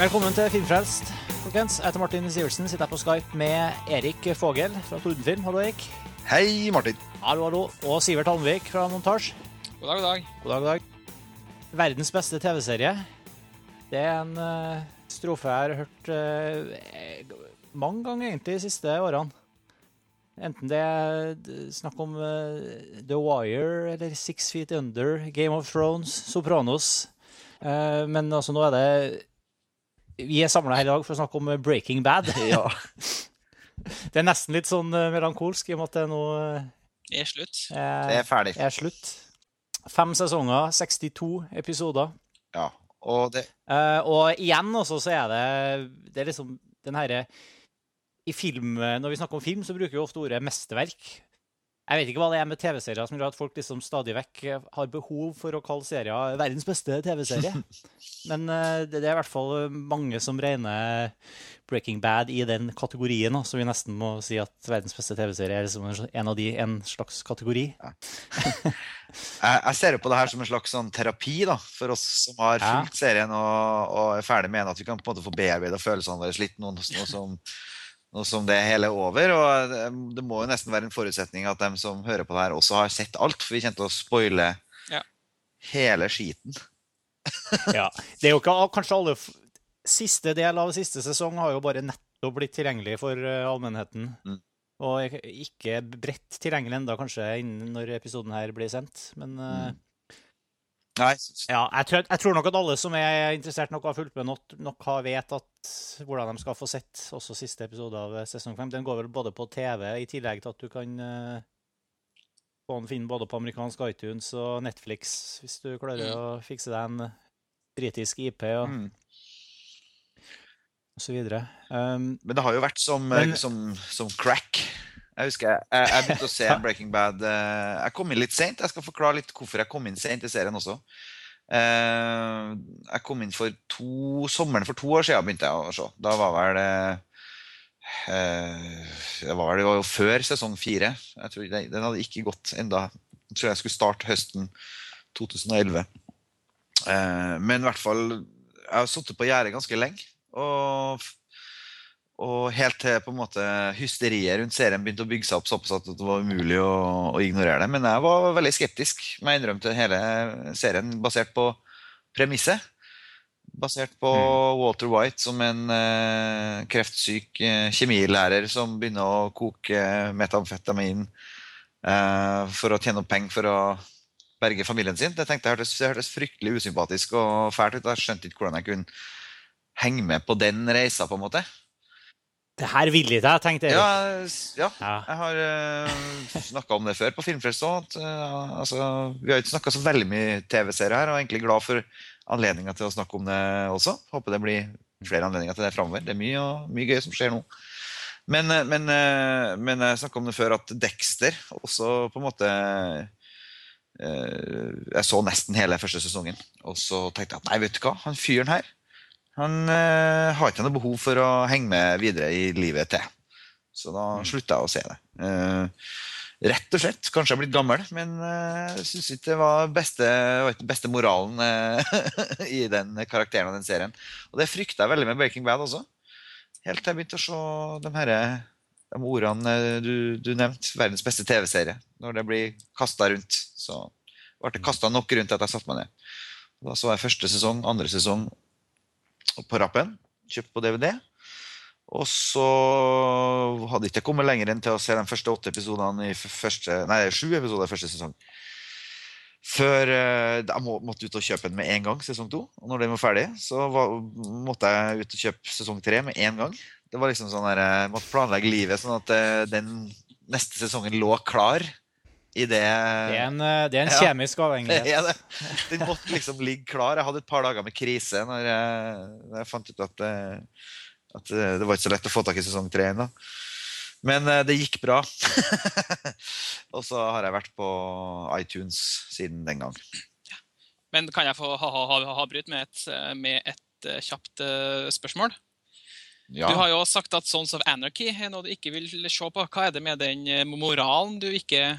Velkommen til Filmfrelst. Folkens, jeg heter Martin Sivertsen. Sitter her på Skype med Erik Fogel fra Tordenfilm. Hallo, Erik. Hei, Martin. Hallo, hallo. Og Sivert Almvik fra Montasj. God dag, god dag. God dag, god dag. Verdens beste TV-serie. Det er en uh, strofe jeg har hørt uh, mange ganger egentlig de siste årene. Enten det er snakk om uh, The Wire eller Six Feet Under, Game of Thrones, Sopranos. men altså, nå er det Vi er samla her i dag for å snakke om Breaking Bad. Ja. det er nesten litt sånn melankolsk i og med at det nå er slutt. det er ferdig. Er slutt. Fem sesonger, 62 episoder. Ja, og det uh, Og igjen også så er det Det er liksom den herre I film Når vi snakker om film, så bruker vi ofte ordet mesterverk. Jeg vet ikke hva det er med TV-serier som gjør at folk liksom stadig vekk har behov for å kalle serier verdens beste TV-serie. Men uh, det, er i hvert fall mange som regner Breaking Bad i den kategorien. Så vi nesten må si at verdens beste TV-serie er liksom en av de, en slags kategori. Ja. jeg, ser på det her som en slags sånn terapi da, for oss som har fulgt serien og, og, er ferdig med en, at vi kan på en måte få bearbeida følelsene våre litt. Noe, noe, som, noe som det hele er over. Og det, det, må jo nesten være en forutsetning at de som hører på det her, også har sett alt. For vi kommer til å spoile ja. hele skiten. ja. Det er jo ikke kanskje alle Siste del av siste sesong har jo bare nettopp blitt tilgjengelig for allmennheten. Mm. Og ikke bredt tilgjengelig enda kanskje innen når episoden her blir sendt. Men mm. Nei. Ja, jeg tror, jeg tror, nok at alle som er interessert nok har fulgt med nok, nok har vet at hvordan de skal få sett også siste episode av sesong fem. Den går vel både på TV, i tillegg til at du kan uh, få den finne både på amerikansk iTunes og Netflix, hvis du klarer å fikse deg en britisk IP. og mm. og så videre. Um, Men det har jo vært som, men, som, som crack. Jeg husker jeg, jeg, begynte å se Breaking Bad. Jeg kom inn litt seint. Jeg skal forklare litt hvorfor jeg kom inn seint i serien også. Jeg kom inn for to sommeren for to år siden begynte jeg å se. Da var vel det det var, det var jo før sesong fire. Jeg tror det, Den hadde ikke gått enda. Jeg tror jeg skulle starte høsten 2011. Men i hvert fall Jeg har sittet på gjerdet ganske lenge. Og og helt til på en måte hysteriet rundt serien begynte å bygge seg opp såpass at det var umulig å, å ignorere det. Men jeg var veldig skeptisk. Men jeg innrømte hele serien basert på premisset. Basert på mm. Walter White som en eh, kreftsyk eh, kjemilærer som begynner å koke metamfetamin eh, for å tjene opp penger for å berge familien sin. Det tenkte jeg hørtes, det hørtes fryktelig usympatisk og fælt ut. Jeg skjønte ikke hvordan jeg kunne henge med på den reisa. på en måte. Det her vil jeg deg, tenkte jeg. Ja, ja, ja. jeg har uh, snakka om det før på Filmfrelst òg. Uh, altså, vi har ikke snakka så veldig mye TV-serier her, og er egentlig glad for anledninga til å snakke om det også. Håper det blir flere anledninger til det framover. Det er mye, mye, gøy som skjer nå. Men, uh, men, uh, men jeg snakka om det før at Dexter også på en måte Jeg så nesten hele første sesongen, og så tenkte jeg at nei, vet du hva, han fyren her han eh, har ikke noe behov for å henge med videre i livet til. Så da mm. slutta jeg å se det. Eh, rett og slett. Kanskje jeg er blitt gammel, men jeg jeg syns ikke det var beste, beste moralen i den karakteren og den serien. Og det frykta jeg veldig med Breaking Bad også. Helt til jeg begynte å se de, her, de ordene du, du nevnte. Verdens beste TV-serie. Når det blir kasta rundt. Så ble det kasta nok rundt at jeg satte meg ned. Da så jeg første sesong, andre sesong på rappen. Kjøpt på DVD. Og så hadde jeg ikke kommet lenger enn til å se de første åtte episodene i første, nei, sju episoder i første sesong. Før jeg eh, måtte ut og kjøpe den med en gang, sesong to. Og når den var ferdig, så måtte jeg ut og kjøpe sesong tre med en gang. Det var liksom sånn der, Jeg måtte planlegge livet sånn at eh, den neste sesongen lå klar i det Det er en, eh, det er en ja, kjemisk avhengighet. Ja, det, den måtte liksom ligge klar. Jeg hadde et par dager med krise når jeg, når jeg fant ut at, eh, at, eh, det var ikke så lett å få tak i sesong tre ennå. Men det gikk bra. og så har jeg vært på iTunes siden den gang. Men kan jeg få avbryte med, et, med et kjapt spørsmål? Ja. Du har jo sagt at Sons of Anarchy er noe du ikke vil se på. Hva er det med den moralen du ikke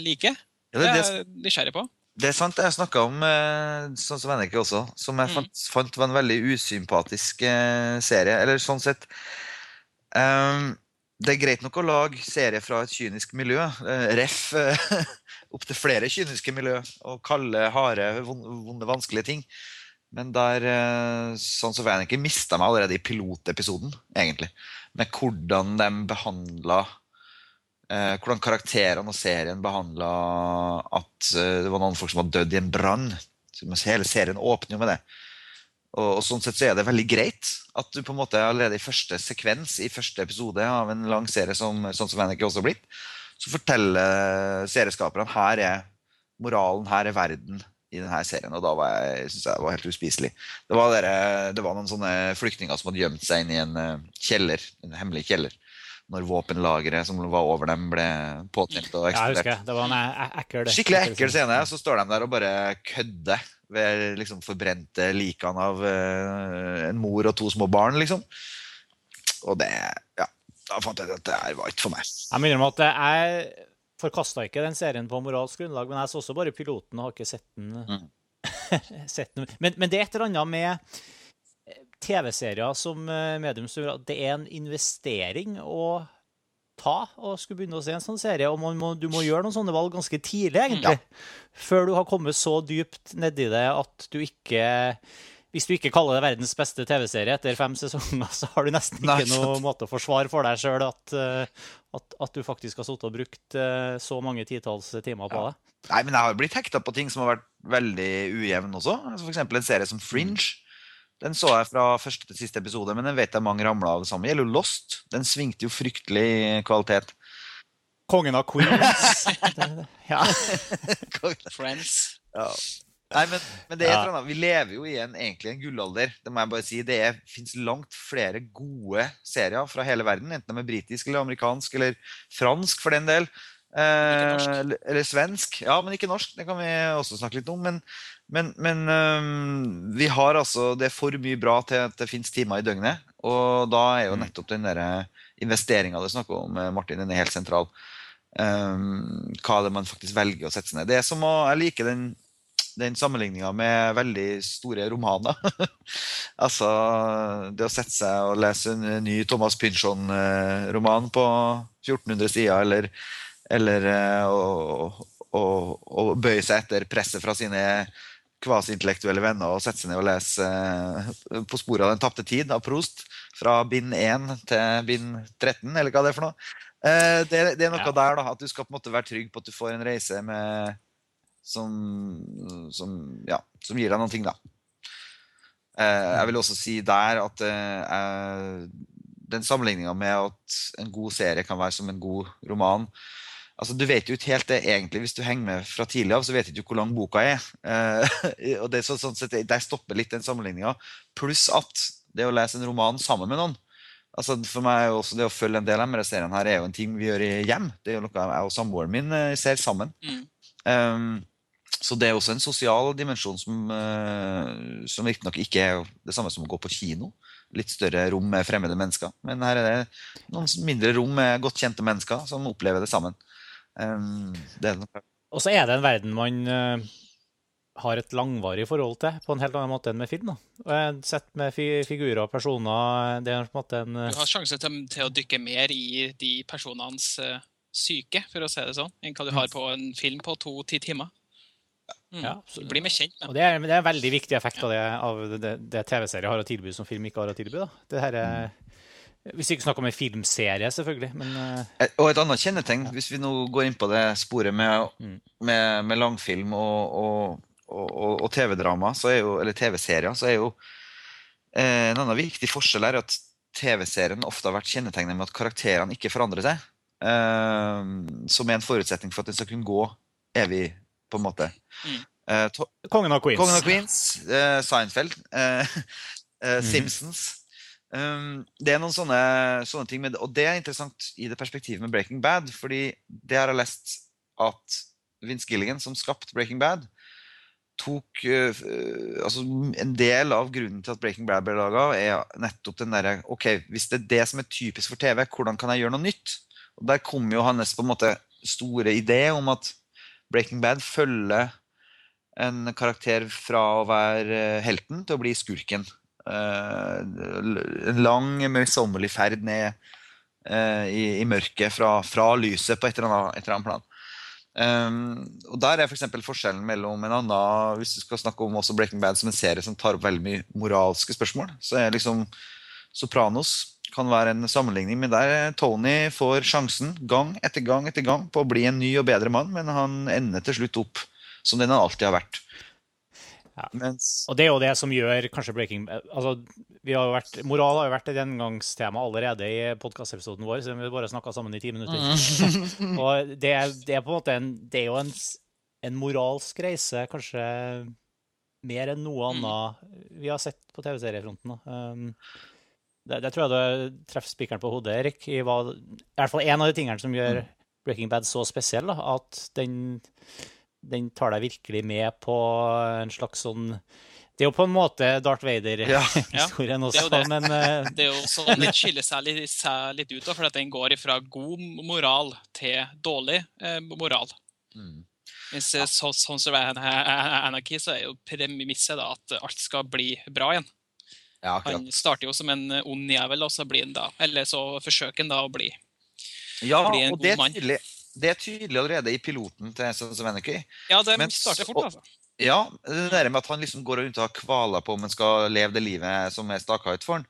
liker. Ja, det, er jeg nysgjerrig på. det er sant. Jeg snakka om eh, sånn som Venneke også, som jeg fant, fant, var en veldig usympatisk eh, serie. Eller sånn sett um, Det er greit nok å lage serie fra et kynisk miljø. Ref opptil flere kyniske miljø. Og kalde, harde, vonde, vanskelige ting. Men der sånn som Venneke mista meg allerede i pilotepisoden, egentlig. Med hvordan de behandla eh, hvordan karakterene og serien behandla at eh, det var noen folk som hadde dødd i en brann. Hele serien åpner jo med det. Og, og, sånn sett så er det veldig greit at du på en måte allerede i første sekvens i første episode av en lang serie som sånn som Venneke også har blitt, så forteller serieskaperne her er moralen, her er verden i denne serien. Og da var jeg, synes jeg det var helt uspiselig. Det var, der, det var noen sånne flyktninger som hadde gjemt seg inn i en eh, kjeller, en hemmelig kjeller når våpenlageret som var over dem, ble påtent og eksplodert. Ja, det var en e-, e-, ekkel, Skikkelig ekkel scene. Så står de der og bare kødder ved liksom forbrente likene av uh, en mor og to små barn, liksom. Og det Ja, da fant jeg at det var ikke for meg. Jeg minner om at jeg forkasta ikke den serien på moralsk grunnlag, men jeg så også bare piloten og har ikke sett den. Mm. sett den. Men, men, det er et eller annet med TV-serier som eh, medium det er en investering å ta og skulle begynne å se en sånn serie. Og må, du må gjøre noen sånne valg ganske tidlig, egentlig. Ja. Før du har kommet så dypt nedi det at du ikke Hvis du ikke kaller det verdens beste TV-serie etter fem sesonger, så har du nesten ikke noen måte å forsvare for deg sjøl at, eh, at, at, du faktisk har sittet og brukt eh, så mange titalls timer på ja. det. Nei, men jeg har blitt hekta på ting som har vært veldig ujevn også. Altså F.eks. en serie som Fringe. Den så jeg fra første til siste episode, men den vet jeg mange ramla av det samme. Gjelder jo Lost. Den svingte jo fryktelig i kvalitet. Kongen av Queens. ja. Friends. Ja. Nei, men, men, det er et eller annet. vi lever jo i en, egentlig en gullalder. Det må jeg bare si. Det fins langt flere gode serier fra hele verden, enten de er britiske eller amerikansk eller fransk for den del. Eh, eller svensk. Ja, men ikke norsk. Det kan vi også snakke litt om. Men, men, men um, vi har altså Det er for mye bra til at det fins timer i døgnet. Og da er jo mm. nettopp den investeringa du snakker om, eh, Martin, den er helt sentral. Um, hva det man faktisk velger å sette seg ned. Det er som å, Jeg liker den, den sammenligninga med veldig store romaner. altså det å sette seg og lese en ny Thomas Pynchon-roman på 1400 sider, eller, eller å, å, å bøye seg etter presset fra sine kvasi-intellektuelle venner og sette seg ned og lese uh, På sporet av den tapte tid av Prost. Fra bind 1 til bind 13, eller hva det er for noe. Uh, det, det, er noe ja. der, da. At du skal på en måte være trygg på at du får en reise med, som, som, ja, som gir deg noen ting, da. Uh, jeg vil også si der at den sammenligninga med at en god serie kan være som en god roman Altså, du vet jo ikke helt det egentlig hvis du henger med fra tidlig av, så vet du ikke hvor lang boka er. Eh, og det, så, sånn sett, Der stopper litt den sammenligninga. Pluss at det å lese en roman sammen med noen altså For meg er også Det å følge en del av disse seriene her er jo en ting vi gjør i hjem. Det er jo noe jeg og samboeren min eh, ser sammen. Mm. Um, så det er også en sosial dimensjon som, uh, som riktignok ikke er det samme som å gå på kino. Litt større rom med fremmede mennesker. Men her er det noen mindre rom med godt kjente mennesker som opplever det sammen. Um, det er og så er det en verden man uh, har et langvarig forhold til, på en helt annen måte enn med film. da. Sett med fi figurer og personer det er på en måte en... Uh... Du har sjanse til, til, å dykke mer i de personenes uh, syke, for å si det sånn, enn hva du har på en film på to-ti timer. Mm. Ja, så, Bli mer kjent med. Og det er, det er en veldig viktig effekt av det, av det, det TV-serier har å tilby som film ikke har å tilby. da. Det her er... Mm hvis vi ikke snakker om en filmserie, selvfølgelig. Men, uh... Og et annet kjennetegn, hvis vi nå går inn på det sporet med, mm. med, med langfilm og, og, og, og TV-drama, eller TV-serier, så er jo eh, en annen viktig forskjell er at TV-serien ofte har vært kjennetegnet med at karakterene ikke forandrer seg. Eh, som er en forutsetning for at den skal kunne gå evig, på en måte. Mm. Eh, Kongen av Queens. Kongen av Queens Seinfeld. Mm. Simpsons. Um, det er noen sånne, sånne ting, med, og det er interessant i det perspektivet med Breaking Bad. fordi det har jeg lest at Vince Gilligan, som skapte Breaking Bad, tok uh, altså En del av grunnen til at Breaking Bad ble laga, er nettopp den derre Ok, hvis det er det som er typisk for TV, hvordan kan jeg gjøre noe nytt? Og Der kommer jo hans på en måte store idé om at Breaking Bad følger en karakter fra å være helten til å bli skurken. En lang, møysommelig ferd ned i, i mørket fra, fra, lyset på et eller annet, et eller annet plan. Um, og Der er f for forskjellen mellom en annen Hvis du skal snakke om også Breaking Bad som en serie som tar opp veldig mye moralske spørsmål, så er liksom Sopranos kan være en sammenligning. Men der Tony får sjansen gang etter gang etter gang på å bli en ny og bedre mann, men han ender til slutt opp som den han alltid har vært. Ja. Mens... Og det er jo det som gjør kanskje Breaking altså, har vært, Moral har jo vært et gjengangstema allerede i podkastepisoden vår, så vi bare snakka sammen i ti minutter. Mm. og det, det, er på en måte en, det er jo en, en, moralsk reise, kanskje mer enn noe mm. annet vi har sett på TV-seriefronten. Um, det, det, tror jeg du treffer spikeren på hodet, Erik. I, hva, I hvert fall en av de tingene som gjør mm. Breaking Bad så spesiell, da, at den den tar deg virkelig med på en slags sånn det er jo på en måte Darth Vader-historien ja. også, det det. men uh... Det er jo sånn den skiller seg litt, seg litt ut, for at den går fra god moral til dårlig eh, moral. Mm. Mens ja. sånn som er Anarchy, så er jo premisset da at alt skal bli bra igjen. Ja, han starter jo som en ond jævel, og så blir han da Eller så forsøker han da å bli, ja, bli en god mann. Tydelig det er tydelig allerede i piloten til Sons of Anarchy. Ja, det Mens, starter fort, altså. Ja, det der med at han liksom går rundt og har kvaler på om han skal leve det livet som er staka ut for han.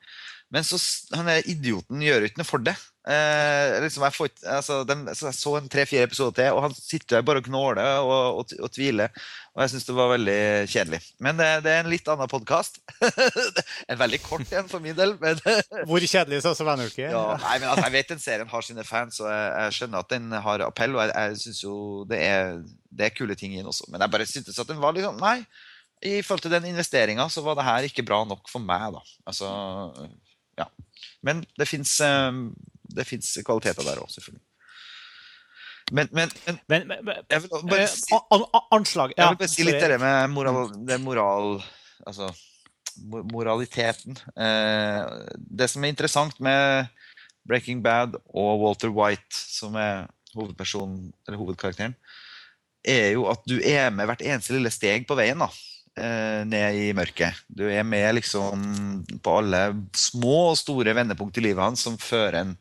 Men så, han er idioten gjør ikke noe for det. Eh, liksom jeg, får, altså, de, så jeg så en tre-fire episoder til, og han sitter der bare og gnåler og, og, og tviler. Og jeg syns det var veldig kjedelig. Men det, det er en litt annen podkast. en veldig kort en for min del. Men Hvor kjedelig så var den ikke? Ja, nei, men altså, jeg vet den serien har sine fans, og jeg, jeg skjønner at den har appell. Og jeg, jeg syns jo det er, det er, kule ting i den også. Men jeg bare syntes at den var liksom Nei. I forhold til den investeringa så var det her ikke bra nok for meg, da. Altså ja. Men det fins eh, kvaliteter der òg, selvfølgelig. Men, men, men, men jeg vil bare eh, si, anslag, ja, jeg vil bare si litt det med moral, det moral Altså moraliteten. Eh, det som er interessant med Breaking Bad og Walter White, som er hovedpersonen, eller hovedkarakteren, er jo at du er med hvert eneste lille steg på veien. da eh, ned i mørket. Du er med liksom på alle små og store vendepunkt i livet hans som fører en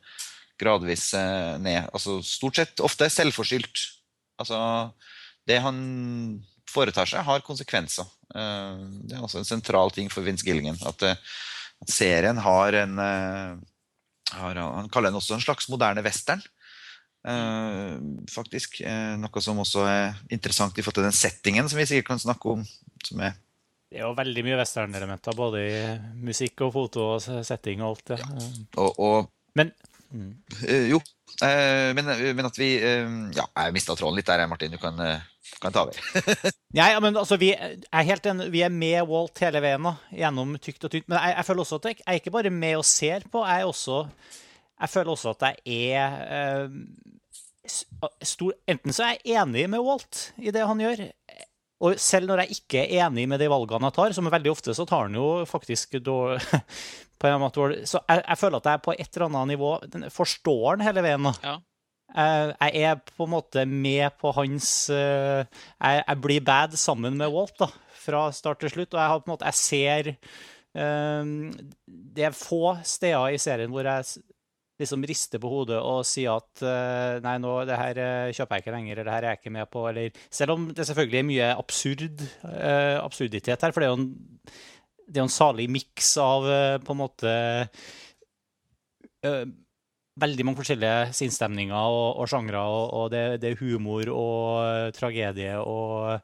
gradvis eh, ned. Altså stort sett ofte selvforskyldt. Altså det han foretar seg, har konsekvenser. Eh, det er også en sentral ting for Vince Gillingen. At, eh, at serien har en har, Han kaller den også en slags moderne western. Faktisk. Noe som også er interessant i forhold til den settingen som vi sikkert kan snakke om. som er det er jo veldig mye westernelementer, både i musikk og foto og setting og alt. det. ja. Og, og, men uh, Jo, men, men, at vi Ja, jeg mista tråden litt der, Martin. Du kan, kan ta over. Nei, men altså, vi er helt en, vi er med Walt hele veien nå, gjennom tykt og tynt. Men jeg, jeg føler også at jeg, jeg er ikke bare med og ser på, jeg også jeg føler også at jeg er stor, Enten så er jeg enig med Walt i det han gjør. Og selv når jeg ikke er enig med de valgene jeg tar, som er veldig ofte så tar han jo faktisk dårlig, på en måte, Så jeg, jeg, føler at jeg på et eller annet nivå forstår han hele veien. Ja. Jeg er på en måte med på hans jeg, jeg, blir bad sammen med Walt da, fra start til slutt. Og jeg, har på en måte, jeg ser Det er få steder i serien hvor jeg liksom rister på hodet og sier at uh, nei, nå, det her uh, kjøper jeg ikke lenger, eller det her er jeg ikke med på. Eller, selv om det selvfølgelig er mye absurd, uh, absurditet her, for det er jo en, er en salig miks av på en måte veldig mange forskjellige sinnsstemninger og, og sjangre. Og, og det, det, er humor og tragedie og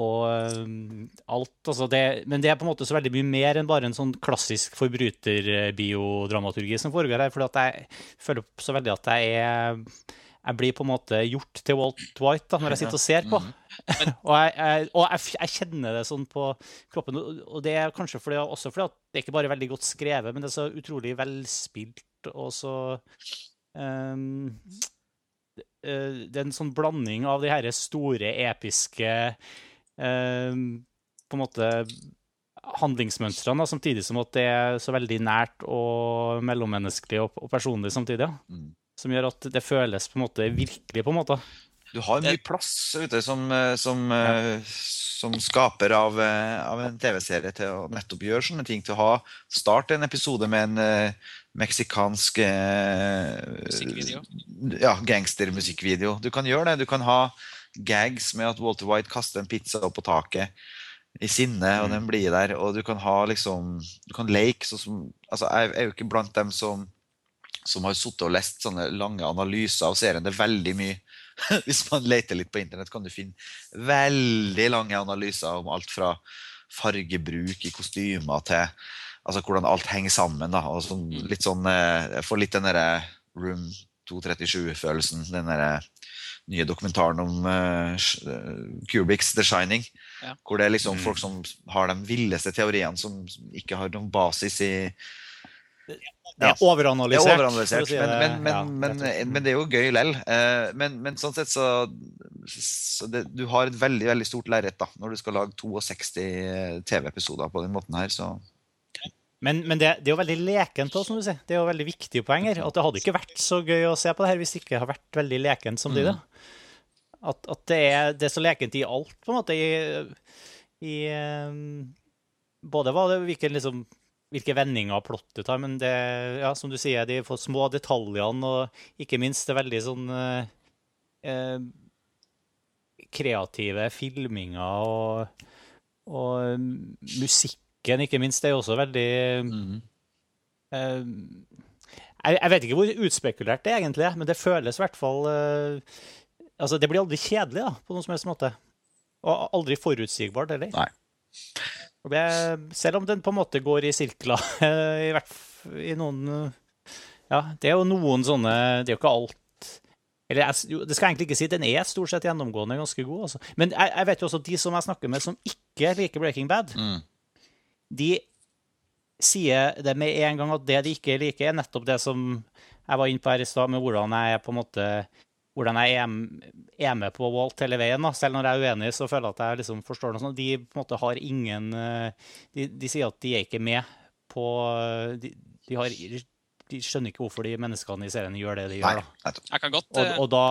og um, alt. Altså det, men det er på en måte så veldig mye mer enn bare en sånn klassisk forbryterbiodramaturgi som foregår her. For jeg føler så veldig at jeg er jeg blir på en måte gjort til Walt White da, når jeg sitter og ser på. Mm. og, jeg, jeg, og jeg, jeg, kjenner det sånn på kroppen. Og det er kanskje fordi, også fordi at det er ikke bare veldig godt skrevet, men det er så utrolig velspilt. Og så um, Det er en sånn blanding av de her store, episke på en måte handlingsmønstrene, samtidig som at det er så veldig nært og mellommenneskelig og, og personlig samtidig. Ja. Mm. Som gjør at det føles på en måte virkelig, på en måte. Du har mye plass ute som, eh, som, ja. som skaper av, av en TV-serie til å nettopp gjøre sånne ting. Til å ha starte en episode med en uh, meksikansk uh, ja, gangstermusikkvideo. Du kan gjøre det. Du kan ha gags med at Walter White kaster en pizza opp på taket i sinne, og mm. den blir der. Og du kan ha liksom Du kan leke sånn som Altså, jeg er jo ikke blant dem som som har sittet og lest sånne lange analyser av serien. Det er veldig mye. Hvis man leter litt på internett, kan du finne veldig lange analyser om alt fra fargebruk i kostymer til altså hvordan alt henger sammen. da, og sånn, mm. litt sånn, eh, Jeg får litt den derre Room 237-følelsen. Den derre nye dokumentaren om uh, Kubriks The Shining. Ja. Hvor det er liksom mm. folk som har de villeste teoriene, som ikke har noen basis i det er overanalysert. Det er overanalysert si men, men, men, ja, men, det er jo gøy lell. Uh, men, sånn sett så, så det, Du har et veldig veldig stort lerret når du skal lage 62 TV-episoder på den måten her. så... Men, men det, det, er jo veldig lekent også, som du sier. Det er jo veldig viktige poenger. At det hadde ikke vært så gøy å se på det her hvis det ikke har vært veldig lekent som mm. det. At, at det, er, det, er, så lekent i alt, på en måte. I, i um, både hva det, hvilke, liksom, hvilke vendinger plottet tar, men det, ja, som du sier, de får små detaljene, og ikke minst det veldig sånn uh, uh, kreative filminger og, og musikk musikken, ikke minst, det er også veldig mm. uh, jeg, jeg, vet ikke hvor utspekulert det er egentlig men det føles i hvert fall uh, altså Det blir aldri kjedelig da, på noen som helst måte. Og aldri forutsigbart heller. Nei. selv om den på en måte går i sirkler, i hvert i noen Ja, det er jo noen sånne Det er jo ikke alt eller det skal jeg egentlig ikke si, den er stort sett gjennomgående ganske god. Altså. Men jeg, jeg, vet jo også de som jeg snakker med som ikke liker Breaking Bad, mm de sier det med en gang at det de ikke liker, er nettopp det som jeg var inne på her i stad, med hvordan jeg på en måte hvordan jeg er med på Walt hele veien. Da. Selv når jeg er uenig, så føler jeg at jeg liksom forstår noe sånt. De på en måte har ingen De, de sier at de er ikke med på de, de har de skjønner ikke hvorfor de menneskene i serien gjør det de gjør. Da. Jeg kan godt, og, og da,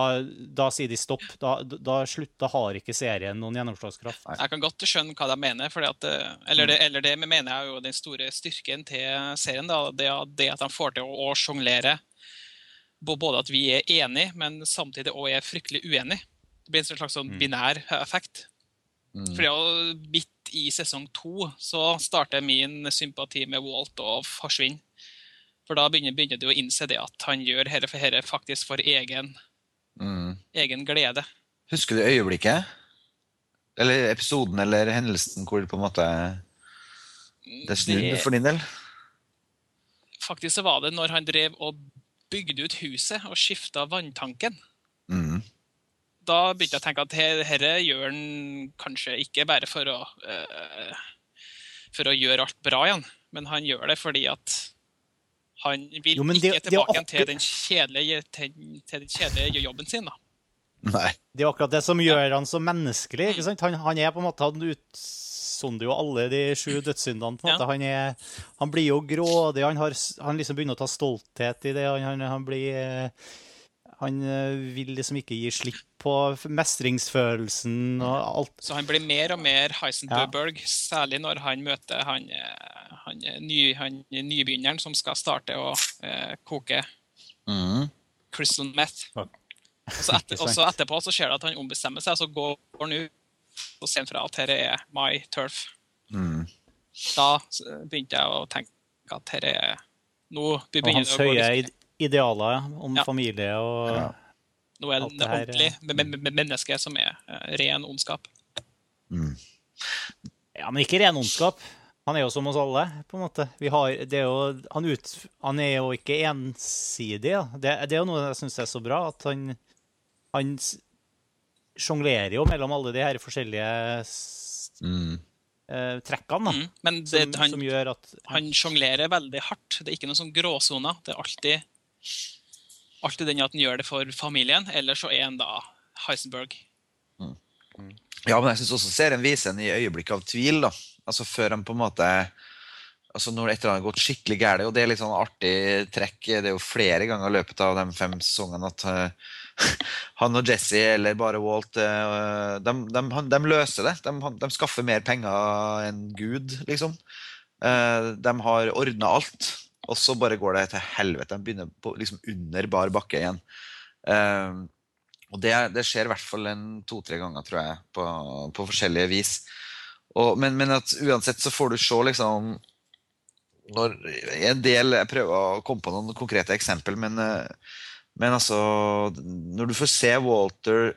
da, sier de stopp. Da, da, slutt, da har ikke serien noen gjennomslagskraft. Jeg kan godt skjønne hva de mener. At, eh, eller, det, eller, det, mener jeg er jo den store styrken til serien. Da, det, det, at de får til å, å sjonglere både at vi er enige, men samtidig også er fryktelig uenige. Det blir en slags sånn mm. binær effekt. Mm. For midt i sesong to så starter min sympati med Walt å forsvinne. For da begynner, begynner, du å innse det at han gjør dette for dette faktisk for egen, mm. egen glede. Husker du øyeblikket? Eller episoden eller hendelsen hvor det på en måte det snudde for din del? Faktisk så var det når han drev og bygde ut huset og skifta vanntanken. Mm. Da begynte jeg å tenke at dette gjør han kanskje ikke bare for å, uh, for å gjøre alt bra igjen, men han gjør det fordi at han vil jo, ikke det, tilbake det til, den kjedelige, til, til, den kjedelige jobben sin. da. Nei. Det er akkurat det som gjør han så menneskelig. ikke sant? Han, han er på en måte, han utsonder jo alle de sju dødssyndene. på en måte. Ja. Han, er, han, blir jo grådig, han, har, han liksom begynner å ta stolthet i det. Han, han blir han eh, vil liksom ikke gi slipp på mestringsfølelsen og alt. Så han blir mer og mer Heisenberg, ja. særlig når han møter han, eh, han, ny, han nybegynneren som skal starte å eh, koke mm. crystal meth. Og så, etter, og så etterpå så ser du at han ombestemmer seg, og så går han ut og ser fra at dette er my turf. Mm. Da begynte jeg å tenke at dette er Nå begynner det å gå litt idealer om ja. familie og ja. Nå er det, det ordentlig med, menneske som er uh, ren ondskap. Mm. Ja, men ikke ren ondskap. Han er jo som oss alle, på en måte. Har, er jo, han, ut, han, er jo ikke ensidig. Ja. Det, det, er jo noe jeg syns er så bra, at han, han sjonglerer jo mellom alle de her forskjellige mm. uh, trekkene. Da, mm. Men det, som, han, som gjør at Han sjonglerer veldig hardt. Det er ikke noen sånn gråsoner. Det er alltid alltid den at han gjør det for familien, eller så er han da Heisenberg. Mm. Ja, men jeg syns også serien viser en i øyeblikk av tvil. da. Altså Før han på en måte altså når et eller annet har gått skikkelig galt, og det er litt sånn artig trekk Det er jo flere ganger i løpet av de fem sesongene at uh, han og Jesse eller bare Walt uh, de, de, de, løser det. De, de, skaffer mer penger enn Gud, liksom. Uh, de har ordna alt, og så bare går det til helvete. De begynner på, liksom under bar bakke igjen. og det, det, skjer i hvert fall to-tre ganger, tror jeg, på, på forskjellige vis. Og, men, men uansett så får du se liksom når en del Jeg prøver å komme på noen konkrete eksempel, men, eh, men altså Når du får se Walter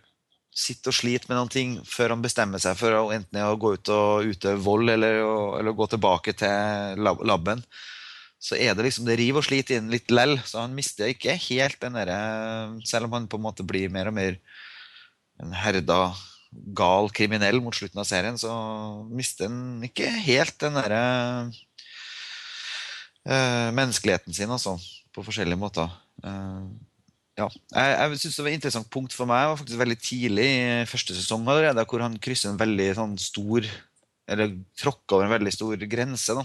sitte og slite med noen ting før han bestemmer seg for å enten å gå ut og utøve vold eller å, eller gå tilbake til laben, så er det liksom det river og sliter inn litt lell. Så han mister ikke helt den derre Selv om han på en måte blir mer og mer en herda gal kriminell mot slutten av serien, så mister han ikke helt den derre øh, menneskeligheten sin, altså. På forskjellige måter. Uh, ja. Jeg, jeg synes det var et interessant punkt for meg var faktisk veldig tidlig i første sesong allerede, hvor han krysser en veldig sånn, stor Eller tråkker over en veldig stor grense. Da.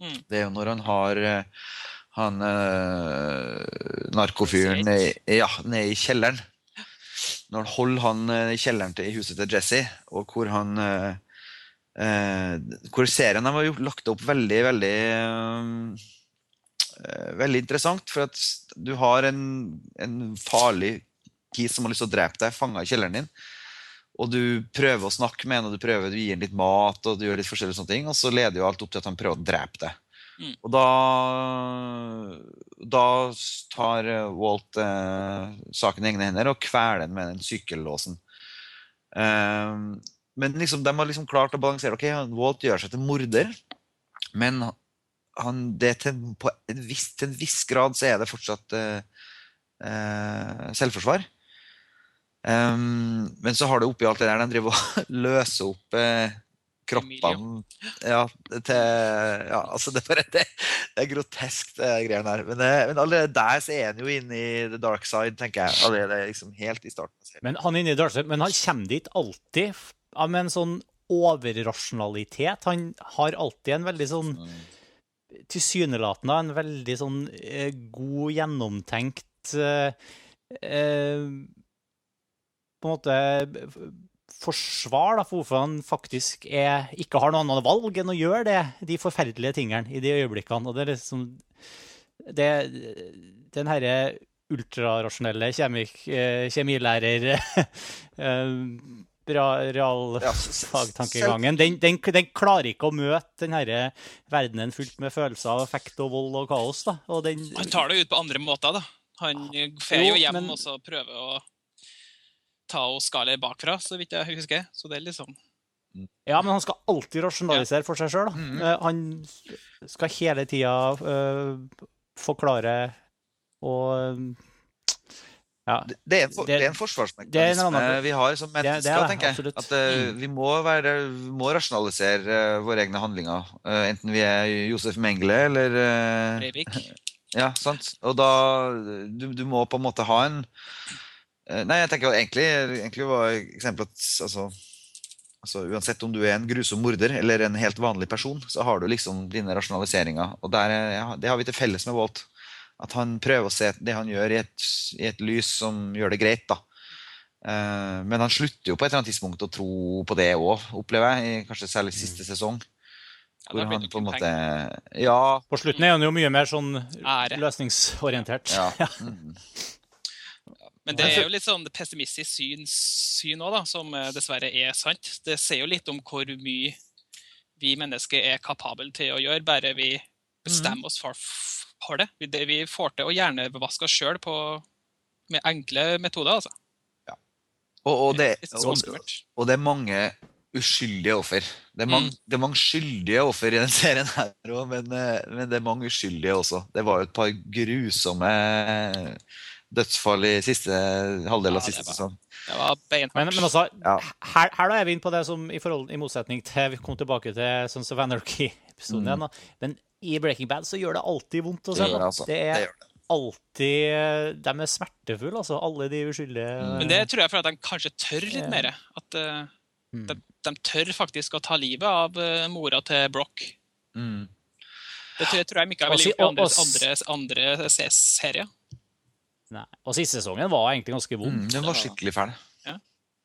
Mm. Det er jo når han har eh, han uh, narkofyren ja, nede i kjelleren. Når han holder han i kjelleren til, i huset til Jesse, og hvor han uh, Hvor serien har gjort, lagt opp veldig, veldig Eh, veldig interessant. For at du har en, en farlig kis som har lyst til å drepe deg, fanga i kjelleren din. Og du prøver å snakke med henne, og du prøver å gi henne litt mat, og du gjør litt forskjellige sånne ting, og så leder jo alt opp til at han prøver å drepe deg. Mm. Og da, da tar Walt eh, saken i egne hender og kveler den med den sykkellåsen. Um, men liksom, de har liksom klart å balansere. ok, Walt gjør seg til morder, men han, det til, på en viss, til en viss grad så er det fortsatt eh, uh, selvforsvar. Um, men så har det oppi alt det der de driver og løser opp eh, kroppene ja, til, ja, altså det, er det, det er grotesk, det greiene der. Men, men, allerede der så er han jo inne i the dark side, tenker jeg. Allerede liksom helt i starten. Men han er inne i dark side, men han kommer dit alltid med en sånn overrasjonalitet. Han har alltid en veldig sånn mm tilsynelatende en veldig sånn eh, god, gjennomtenkt eh, eh, På en måte forsvar da, for hvorfor han faktisk er, ikke har noe annet valg enn å gjøre det, de forferdelige tingene i de øyeblikkene. Og det er liksom det, Den herre ultrarasjonelle kjemik, kjemilærer realfagtankegangen. Den, den, den, klarer ikke å møte den herre verdenen fullt med følelser av effekt og vold og kaos. da. Og den, han tar det ut på andre måter, da. Han fer jo hjem men, og så prøver å ta og skale bakfra, så vidt jeg husker. Så det er liksom Ja, men han skal alltid rasjonalisere ja. for seg sjøl. Mm -hmm. Han skal hele tida uh, forklare og ja. Det, er en, for, det, det, er en forsvarsmekanisme vi har som mennesker, tenker jeg. At uh, vi, må være, vi, må rasjonalisere uh, våre egne handlinger. Uh, enten vi er Josef Mengele eller Breivik. Ja, sant. Og da du, du, må på en måte ha en Nei, jeg tenker egentlig, egentlig var eksempelet at altså, altså, Uansett om du er en grusom morder eller en helt vanlig person, så har du liksom dine rasjonaliseringer. Og der, ja, det har vi til felles med Walt. At han prøver å se det han gjør, i et, i et lys som gjør det greit. da. Uh, men han slutter jo på et eller annet tidspunkt å tro på det òg, opplever jeg. Kanskje særlig siste sesong. Hvor han på en måte Ja. På slutten er han jo mye mer sånn løsningsorientert. Ja. Mm. Men det er jo litt sånn pessimistisk syn, syn også, da, som eh, dessverre er sant. Det sier jo litt om hvor mye vi mennesker er kapable til å gjøre, bare vi bestemmer oss for for det. Det, vi får til å hjernevaske oss sjøl med enkle metoder, altså. Ja. Og, og, det, og, og, det, er mange uskyldige offer. Det er mange, mm. det er mange skyldige offer i den serien her òg, men, eh, men, det er mange uskyldige også. Det var jo et par grusomme dødsfall i siste halvdel av ja, siste sesong. Det var beinhardt. Men, men altså, ja. her, her, da er vi inne på det som i, forhold, i motsetning til Vi kom tilbake til Sons of Anarchy-episoden mm. igjen. Men i Breaking Bad så gjør det alltid vondt å se Det, Altså. Det er det alltid De er smertefulle, altså. Alle de uskyldige Men det tror jeg for at de kanskje tør litt mer. At uh, mm. de, de, tør faktisk å ta livet av uh, mora til Brock. Mm. Det tror jeg, tror jeg ikke ville i andre, andre, andre serier. Nei. Og siste sesongen var egentlig ganske vond. Mm, den var skikkelig fæl. Ja.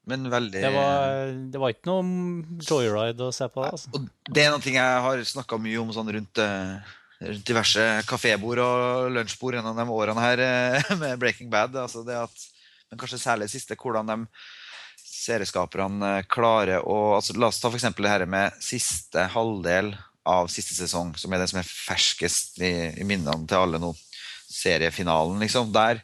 Men veldig det var, det var, ikke noe joyride å se på. Altså. Og det er noe jeg har snakka mye om sånn rundt, eh, rundt diverse kafébord og lunsjbord gjennom de årene her eh, med Breaking Bad. Altså det at, men kanskje særlig det siste, hvordan de serieskaperne klarer å altså La oss ta f.eks. det her med siste halvdel av siste sesong, som er det som er ferskest i, i minnene til alle nå seriefinalen, liksom. Der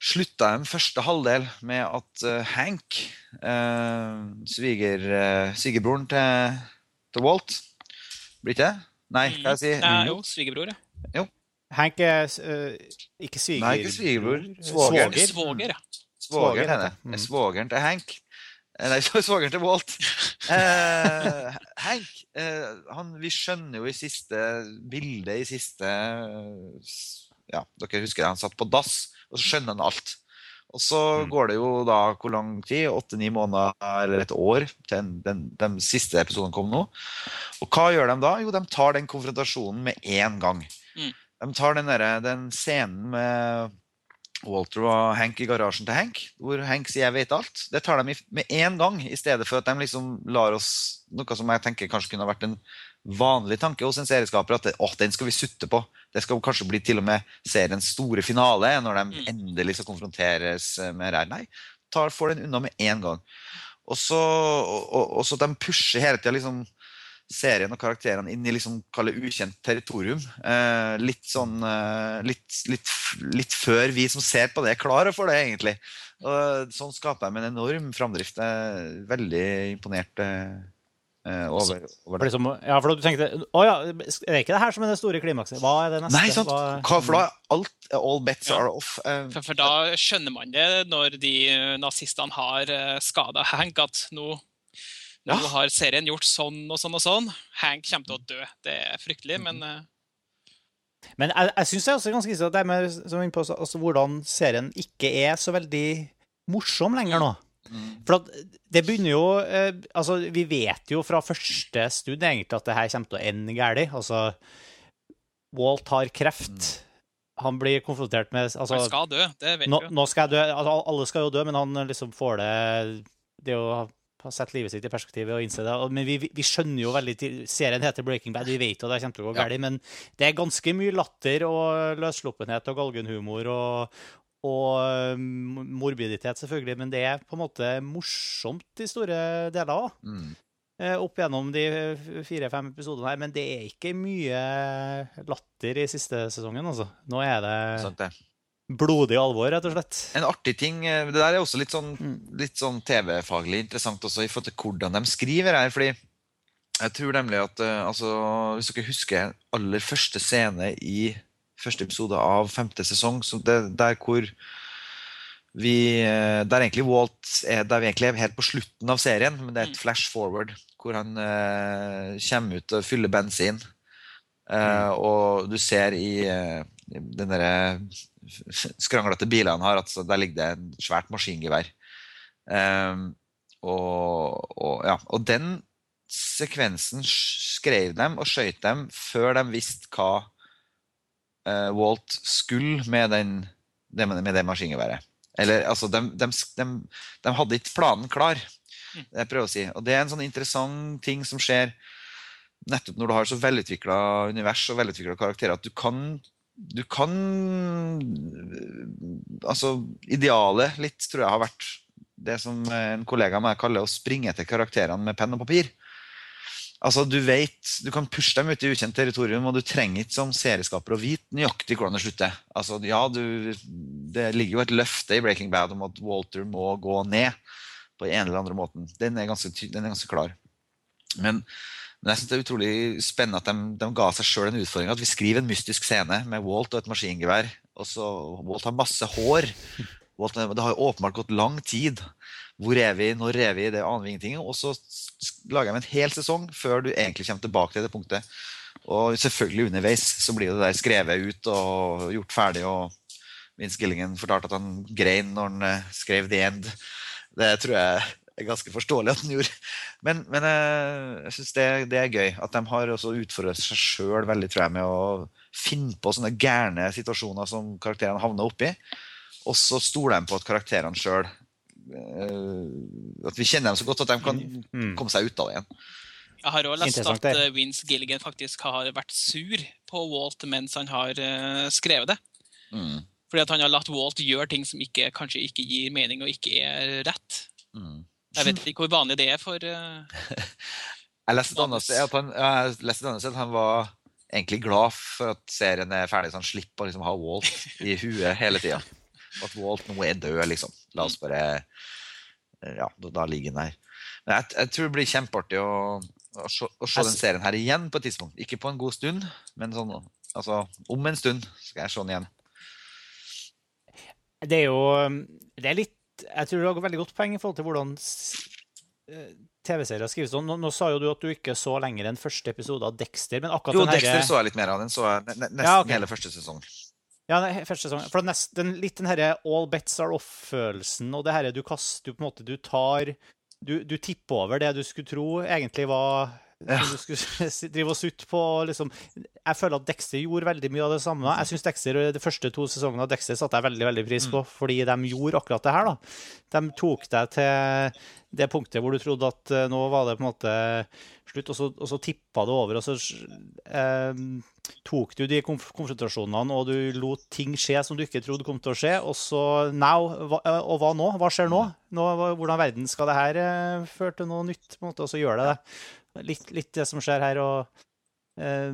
slutta de første halvdel med at uh, Hank, uh, sviger, uh, svigerbroren til, til, Walt Blir ikke det? Nei, hva jeg si? Mm. jo, svigerbror, ja. Jo. Hank er ikke sviger... Nei, ikke svigerbror. Svoger. Svoger, ja. Svogeren, Svoger, mm. Svogeren til Hank. Nei, svogeren til Walt. Eh, Hank eh, han, Vi skjønner jo i siste bilde, i siste ja, dere husker det, Han satt på dass, og så skjønner han alt. Og så mm. går det jo da hvor lang tid? Åtte-ni måneder eller et år til den, den, den, siste episoden kom nå. Og hva gjør de da? Jo, de tar den konfrontasjonen med én gang. Mm. De tar den, der, den scenen med Walter og Hank i garasjen til Hank, hvor Hank sier 'jeg vet alt'. Det tar de med én gang, i stedet for at de liksom lar oss Noe som jeg tenker kanskje kunne vært en vanlig tanke hos en serieskaper, at å, den skal vi sutte på. Det skal kanskje bli til og med seriens store finale, når de mm. endelig skal konfronteres med det her. Nei, tar, får den unna med én gang. Og så, og, og så de pusher hele tida liksom serien og karakterene inn i liksom, ukjent territorium. Eh, litt sånn eh, litt, litt, litt, før vi som ser på det, er klare for det, egentlig. Og, sånn skaper de en enorm framdrift. Jeg er veldig imponert eh, over, over, det. Liksom, ja, for du tenkte Å ja, er det ikke det her som er det store klimakset? Hva er det neste? Nei, sant. Hva, for da alt All bets ja. are off. Eh. For, for, da skjønner man det, når de nazistene har skada Hank, at nå nå ja. har serien gjort sånn og sånn og sånn. Hank kommer til å dø. Det er fryktelig, men uh... Men jeg, jeg syns det er også ganske interessant det med som på, altså, hvordan serien ikke er så veldig morsom lenger nå. Mm. For det begynner jo eh, Altså, vi vet jo fra første stund egentlig at det her kommer til å ende galt. Altså, Walt har kreft. Mm. Han blir konfrontert med altså, Han skal dø, det vet vi jo. Nå skal jeg dø. Altså, alle skal jo dø, men han liksom får det Det er har sett livet sitt i perspektivet og innse det. Men vi, vi, skjønner jo veldig til, Serien heter Breaking Bad, vi vet jo det kommer til å gå galt. Men det er ganske mye latter og løssluppenhet og galgenhumor og, og um, morbiditet, selvfølgelig. Men det er på en måte morsomt i store deler òg. Mm. Eh, opp gjennom de fire-fem episodene her. Men det er ikke mye latter i siste sesongen, altså. Nå er det, Sant det blodig alvor, rett og slett. En artig ting eh, Det der er også litt sånn, mm. sånn TV-faglig interessant også i forhold til hvordan de skriver her. fordi jeg tror nemlig at eh, altså, Hvis dere husker aller første scene i første episode av femte sesong, så det, der hvor vi eh, Der egentlig Walt er, der vi egentlig er helt på slutten av serien, men det er et mm. flash forward hvor han uh, kommer ut og fyller bensin. Uh, og du ser i uh, den derre skranglete bilene har, at der ligger det et svært maskingevær. Um, og, og, ja, og, den sekvensen skrev dem og skøyt dem før de visste hva uh, Walt skulle med, den, med det maskingeværet. Eller altså, de, de, de, de, hadde ikke planen klar. Mm. Det jeg prøver å si. Og det er en sånn interessant ting som skjer nettopp når du har så velutvikla univers og velutvikla karakterer, at du kan du kan Altså, idealet litt tror jeg har vært det som en kollega av meg kaller å springe etter karakterene med penn og papir. Altså, Du vet, du kan pushe dem ut i ukjent territorium, og du trenger ikke som serieskaper å vite nøyaktig hvordan det slutter. Altså, ja, du, Det ligger jo et løfte i Breaking Bad om at Walter må gå ned på en eller andre måten. Den er ganske, den er ganske klar. Men men jeg synes det er utrolig spennende at de, de ga seg sjøl en utfordring. At vi skriver en mystisk scene med Walt og et maskingevær. Og så Walt har masse hår. Walt, det har åpenbart gått lang tid. Hvor er vi? Når er vi? Det aner vi ingenting Og så lager de en hel sesong før du egentlig kommer tilbake til det punktet. Og selvfølgelig underveis så blir det der skrevet ut og gjort ferdig. og Vince Gillingen fortalte at han grein når han eh, skrev The End. Det tror jeg er ganske forståelig at den gjorde. Men, men eh, jeg syns det, det, er gøy at de har også utfordret seg sjøl veldig tror jeg, med å finne på sånne gærne situasjoner som karakterene havner oppi. Og så stoler de på at karakterene sjøl At vi kjenner dem så godt at de kan mm. komme seg ut av det igjen. Jeg har òg lest at uh, Vince Gilligan faktisk har vært sur på Walt mens han har skrevet det. Mm. Fordi at han har latt Walt gjøre ting som ikke, kanskje ikke gir mening og ikke er rett. Mm. Jeg vet ikke hvor vanlig det er for uh, Jeg leste et annet sted at han, at han var egentlig glad for at serien er ferdig, så han slipper å liksom, ha Walt i huet hele tida. At Walt nå er død, liksom. La oss bare Ja, da ligger han der. Men jeg, jeg, tror det blir kjempeartig å å se, å se den serien her igjen på et tidspunkt. Ikke på en god stund, men sånn, altså, om en stund skal jeg se den igjen. Det er jo det er litt, Jeg tror du har veldig godt poeng i forhold til hvordan eh, TV-serier skrives. Nå, nå, sa jo du at du ikke så lenger enn første episode av Dexter. men akkurat Jo, denne... Dexter så jeg litt mer av. Den så jeg nesten ja, okay. hele første sesong. Ja, første sesong. For nest, den, litt den herre all bets are off-følelsen, og det herre du kaster på en måte Du tar du, du tipper over det du skulle tro egentlig var ja. Du skulle drive og sutte på liksom. Jeg føler at Dexter gjorde veldig mye av det samme. Jeg synes Dexter, De første to sesongene av Dexter satte jeg veldig veldig pris på, mm. fordi de gjorde akkurat det her. da. De tok deg til det punktet hvor du trodde at uh, nå var det på en måte slutt, og så, og så tippa det over. og så uh, tok du de konf konfrontasjonene, og du lot ting skje som du ikke trodde kom til å skje. Og så now, hva, og hva nå? Hva skjer nå? nå hvordan verden skal det her uh, føre til noe nytt? på en måte, Og så gjør det det. Litt, litt det som skjer her. Og uh,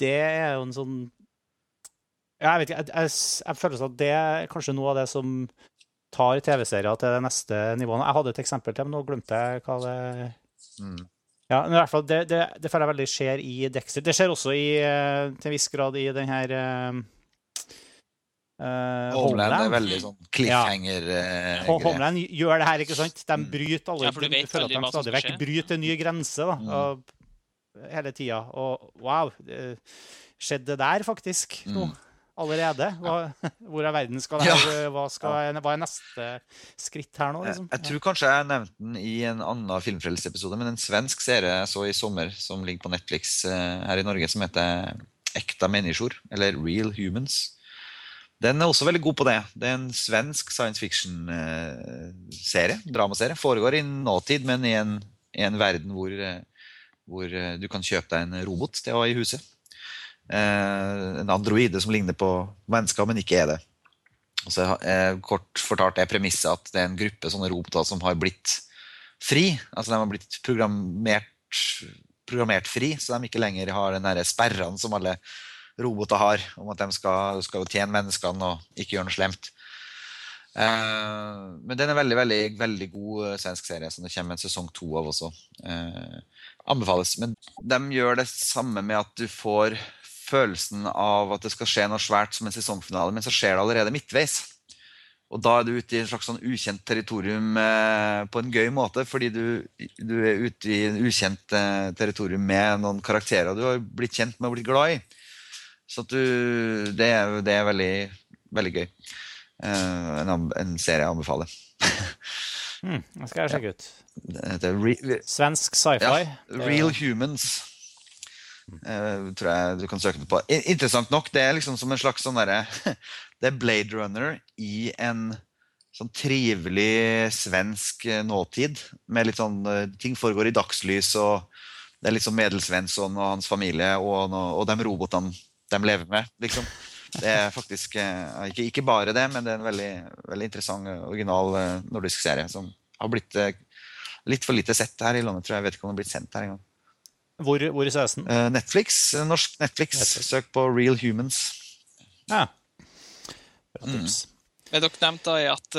det er jo en sånn Jeg vet ikke, jeg, jeg, jeg føler at det er kanskje noe av det som tar TV-serier til det neste nivået. Jeg hadde et eksempel til, men nå glemte jeg hva det mm. Ja, men i hvert fall, det, det, det føler jeg veldig skjer i Dexter. Det skjer også i, eh, til en viss grad i den her uh, uh, Homeland. er veldig sånn cliffhanger ja. uh, Homeland gjør det her, ikke sant? De mm. bryter alle ja, for du, vet føler at de stadig vekk bryter en ny grense da, mm. hele tida. Og wow, skjedde det der faktisk mm. allerede? Hva, hvor er verden skal være? her? Hva, skal, hva, er neste skritt her nå? Liksom? Jeg, jeg, tror kanskje jeg nevnte den i en annen Filmfrelsesepisode, men en svensk serie jeg så i sommer som ligger på Netflix uh, her i Norge, som heter Ekta mennesker, eller Real Humans. Den er også veldig god på det. Det er en svensk science fiction-serie. Uh, dramaserie. Foregår i nåtid, men i en, i en verden hvor, uh, hvor du kan kjøpe deg en robot til å ha i huset. Eh, en androide som ligner på mennesker, men ikke er det. Og så eh, Kort fortalt er premisset at det er en gruppe sånne roboter som har blitt fri. Altså de har blitt programmert, programmert fri, så de ikke lenger har den sperrene som alle roboter har, om at de skal, skal tjene menneskene og ikke gjøre noe slemt. Uh, men den er veldig veldig, veldig god svensk serie, som det kommer en sesong to av også. Uh, anbefales. Men de gjør det samme med at du får følelsen av at det skal skje noe svært som en sesongfinale, men så skjer det allerede midtveis. Og da er du ute i et slags sånn ukjent territorium eh, på en gøy måte, fordi du, du er ute i en ukjent eh, territorium med noen karakterer du har blitt kjent med og blitt glad i. Så du, det, er, det, er, veldig, veldig gøy. Uh, en, en, serie jeg anbefaler. mm, det skal jeg sjekke ut. Re, Svensk sci-fi. Ja, Real Humans. Uh, tror jeg du kan søke det på. Interessant nok, det er liksom som en slags sånn derre Det er Blade Runner i en sånn trivelig svensk eh, nåtid. Med litt sånn Ting foregår i dagslys, og det er liksom sånn Medelsvensson og hans familie og, og de robotene de lever med, liksom. Det er faktisk uh, ikke, ikke, bare det, men det er en veldig, veldig interessant, original nordisk serie som har blitt litt for lite sett her i landet, tror jeg. Jeg vet ikke om den har blitt sendt her engang. Hvor, hvor i CS-en? Uh, Netflix. Norsk Netflix. Netflix. Søk på Real Humans. Ja. Mm. Det dere nevnte er at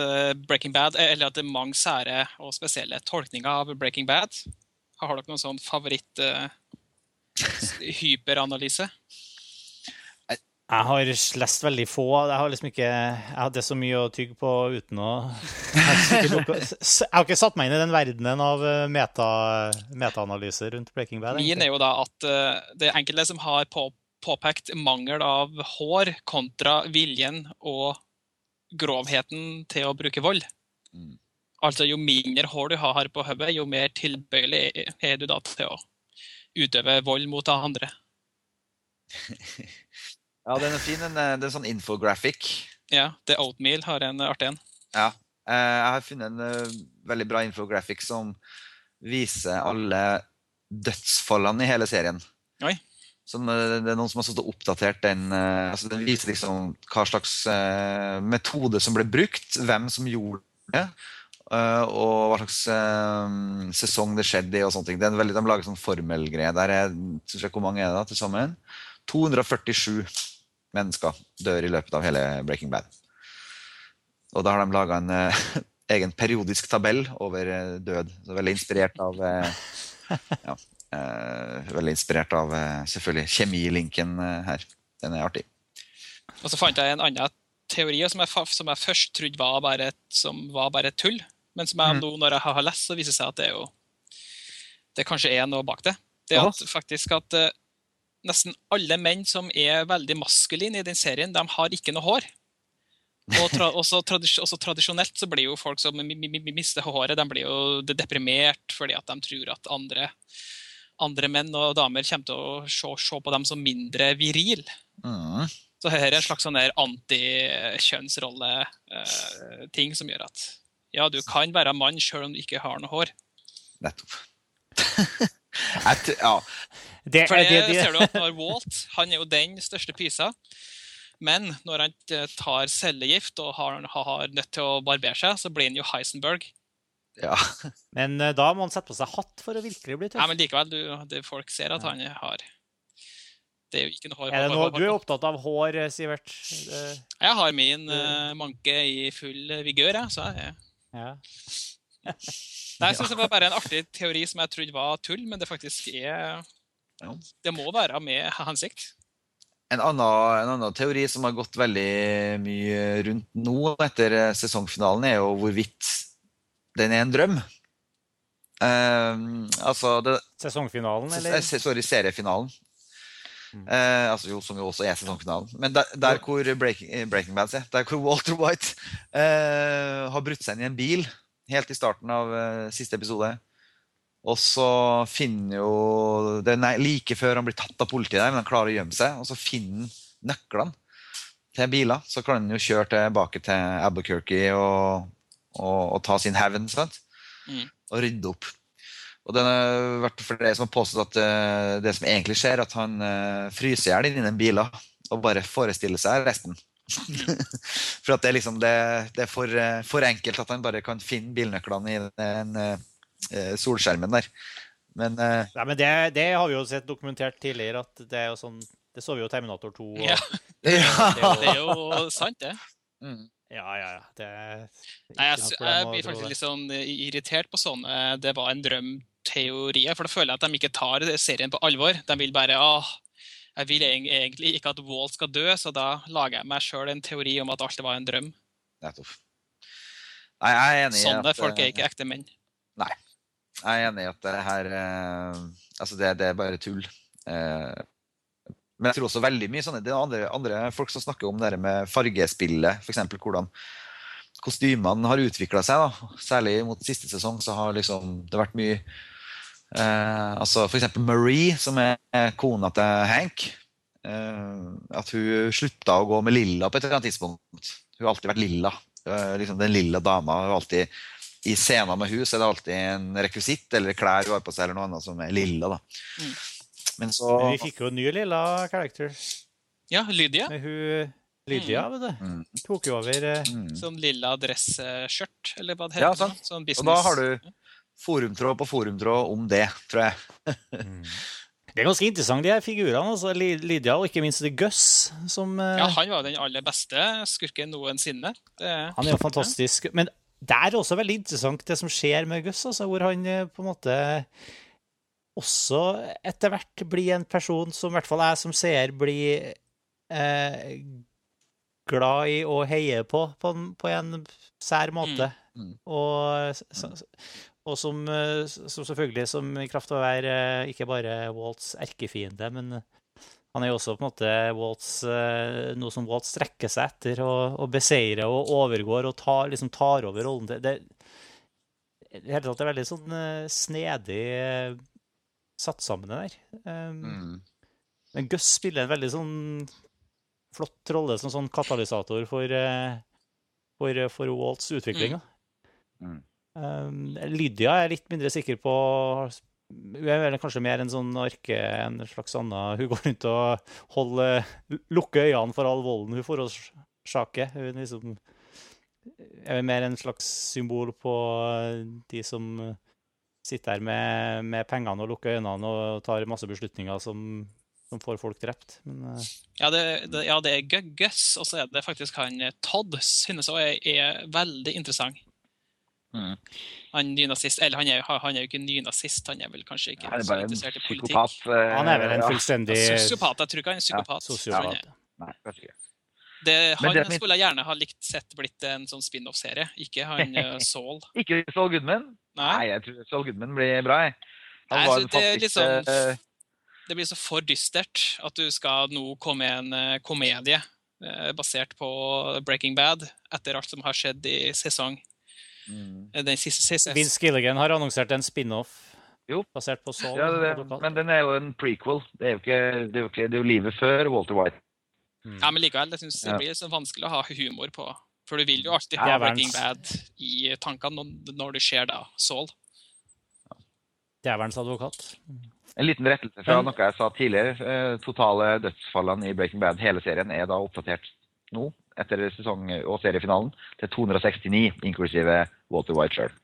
Breaking Bad, eh, eller at det er mange sære og spesielle tolkninger av Breaking Bad. Har dere noen sånn favoritt-hyperanalyse? Uh, jeg har lest veldig få. Jeg har liksom ikke Jeg hadde så mye å tygge på uten å Jeg har ikke satt meg inn i den verdenen av eh, meta, metaanalyser rundt Breaking Bad. Min er jo da at uh, det er enkelte som har på, påpekt mangel av hår kontra viljen og grovheten til å bruke vold. Mm. Altså, jo mindre hår du har på hodet, jo mer tilbøyelig er du da til å utøve vold mot andre. ja, den er fin. Den er, det er sånn infographic. Ja. The Oatmeal har en artig en. Ja. Jeg har funnet en veldig bra infographic som viser alle dødsfallene i hele serien. Oi. Som, det er noen som har stått og oppdatert den. altså Den viser liksom hva slags uh, metode som ble brukt, hvem som gjorde det, uh, og hva slags uh, sesong det skjedde i. og sånne ting. Det er en veldig, De lager sånn formelgreie. Der er, Hvor mange er det da til sammen? 247 mennesker dør i løpet av hele Breaking Bad. Og da har de laga en egen periodisk tabell over død. Så veldig inspirert av ja, Uh, veldig inspirert av uh, selvfølgelig kjemilinken uh, her. Den er artig. Og så fant jeg en annen teori som jeg, som jeg først trodde var bare, som var bare tull. Men som jeg mm. nå, når jeg har lest, så viser det seg at det er jo det kanskje er noe bak det. Det er at, faktisk at nesten alle menn som er veldig maskuline i den serien, de har ikke noe hår. Og tra også, tradis også, tradisjonelt så blir jo folk som mister håret, de blir jo deprimert fordi at de tror at andre andre menn og damer kommer til å se, se på dem som mindre viril. Mm. Så her er en slags sånn antikjønnsrolle-ting eh, som gjør at ja, du kan være mann selv om du ikke har noe hår. Nettopp. ja. Det, For det, det, det, ser du at når Walt han er jo den største pysa. Men når han tar cellegift og har, har nødt til å barbere seg, så blir han jo Heisenberg. Ja. Men uh, da må han sette på seg hatt for å virkelig bli tøff. Ja, men likevel, du, det folk ser at han har Det er jo ikke noe hår. Er det noe, du er opptatt av hår, eh, Sivert? Jeg har min uh, manke i full vigør, jeg. Så jeg ja. Nei, jeg syns det var bare en artig teori som jeg trodde var tull, men det faktisk er Det må være med hensikt. En annen, en annen, teori som har gått veldig mye rundt nå etter sesongfinalen, er jo hvorvidt den er en drøm. Uh, altså det, Sesongfinalen, eller? Sorry, seriefinalen. Mm. Uh, altså jo, som jo også er sesongfinalen. Men der, der hvor Breaking, eh, Breaking Bad der hvor Walter White uh, har brutt seg inn i en bil helt i starten av siste episode. Og så finner jo Det er like før han blir tatt av politiet, der, men han klarer å gjemme seg. Og så finner han nøklene til biler. Så kan han jo kjøre tilbake til Albuquerque og og, og ta sin hevn. Mm. Og rydde opp. Og det har vært for det som har påstått at uh, det som egentlig skjer, at han uh, fryser i hjel inni den bilen og bare forestiller seg resten. Mm. for at det er liksom det, det er for, uh, for, enkelt at han bare kan finne bilnøklene i den solskjermen der. Men, Nei, men det, det, har vi jo sett dokumentert tidligere, at det er jo sånn Det så vi jo Terminator 2. Og, ja. Det, det, er jo sant, det. Mm. Ja, ja, ja. Det Nei, jeg, jeg blir faktisk litt sånn eh, irritert på sånne det var en drøm-teorier. For da føler jeg at de ikke tar serien på alvor. De vil bare åh, jeg vil egentlig ikke at Walt skal dø, så da lager jeg meg sjøl en teori om at alt var en drøm. Nettopp. Nei, jeg er enig Sånne at, folk er ikke ekte menn. Nei. Jeg er enig i at det her eh, Altså, det, det, er bare tull. Eh, men jeg tror også veldig mye sånne, det er andre, andre folk som snakker om det med fargespillet. F.eks. hvordan kostymene har utvikla seg. Da. Særlig mot siste sesong så har liksom, det vært mye eh, altså F.eks. Marie, som er kona til Hank. Eh, at hun slutta å gå med lilla på et eller annet tidspunkt. Hun har alltid vært lilla. Liksom den lilla dama. Hun alltid, I scener med hus er det alltid en rekvisitt eller klær hun har på seg, eller noe annet som er lilla. da. Mm. Men så Men vi fikk jo en ny lilla character. Ja, Lydia. Med hun Lydia, mm. vet du. Mm. Tok jo over eh... mm. Sånn lilla dresskjørt, eller hva det heter. Ja, sant. Sånn business. Og da har du forumtråd på forumtråd om det, tror jeg. mm. Det er ganske interessant, de her figurene. altså Lydia og ikke minst Gus. Som, eh... Ja, han var den aller beste skurken noensinne. Det... Han er jo fantastisk. Men det er også veldig interessant, det som skjer med Gus, altså, hvor han eh, på en måte også etter hvert blir en person som i hvert fall jeg som seer blir eh, glad i å heie på, på, på en sær måte. Mm. Mm. Og, og som, som, selvfølgelig som i kraft av å være eh, ikke bare Walts erkefiende, men han er jo også på en måte Waltz, eh, noe som Waltz strekker seg etter og, og beseirer og overgår og tar, liksom tar over rollen. Det, det, i det er veldig sånn eh, snedig eh, satt sammen, det der. Um, Mm. Men Gus spiller en veldig sånn flott rolle som sånn katalysator for, for, for Waltz' utvikling. da. Mm. Um, Lydia er litt mindre sikker på Hun er kanskje mer en sånn arke, en slags annen Hun går rundt og holder, lukker øynene for all volden hun forårsaker. Hun er liksom er mer en slags symbol på de som sitter her med, med pengene og lukker øynene og tar masse beslutninger som, som får folk drept. Men eh, Ja, det, det, ja, det er Gugges, og så er det faktisk han eh, Todd, synes jeg er, er veldig interessant. Mm. Han nynazist, eller han er, han er jo ikke nynazist, han er vel kanskje ikke Han er så interessert i politikk. psykopat. uh, han er vel en ja. fullstendig Sosiopat, jeg tror ikke han er psykopat. Ja, er- Nei, kanskje ikke. Det, han det skulle jeg gjerne ha likt sett blitt en sånn spin-off-serie, ikke han eh, Saul. Ikke Saul Goodman? Nei, Nei, jeg tror Saul Goodman blir bra. jeg. Han Nei, var så jo det faktisk litt sånn- eh, det blir så for dystert at du skal nå komme med en komedie basert på Breaking Bad etter alt som har skjedd i sesong. Mm. eh, Den siste siste. Vince Gilligan har annonsert en spin-off Jo. basert på Saul. Ja, det, det. Men den er jo en prequel. Det er jo ikke, det er jo, ikke, det er jo livet før Walter White. Mm. Ja, men likevel, jeg synes det blir så vanskelig å ha humor på. For du vil jo alltid ha Breaking Bad i tankene når- du ser da Saul. Djevelens advokat. En liten rettelse fra noe jeg sa tidligere. Eh, totale dødsfallene i Breaking Bad, hele serien, er da oppdatert nå, etter sesong- og seriefinalen, til 269, inklusive Walter White sjøl.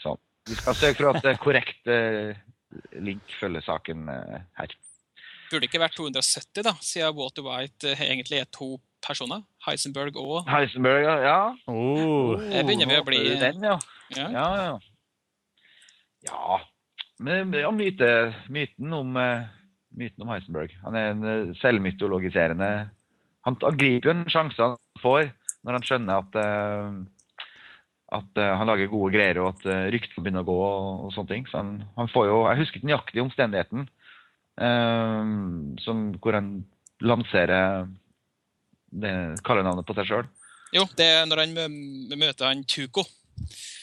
Så vi skal sørge for at eh, korrekt eh, link følger saken eh, her. Burde ikke vært 270, da, siden Walter White egentlig er to personer. Heisenberg og Heisenberg, ja. Oh. Jeg begynner vi å bli Den, ja. ja. Ja, ja. Ja. Men ja, myte, myten, om, myten om Heisenberg. Han er en selvmytologiserende han, han griper jo en sjanse han får når han skjønner at uh, at uh, han lager gode greier, og at uh, ryktene begynner å gå. og, og sånne ting. Så han, han får jo, Jeg husker ikke nøyaktig omstendigheten som, hvor han lanserer det kallenavnet på seg sjøl. Jo, det er når han møter han Tuko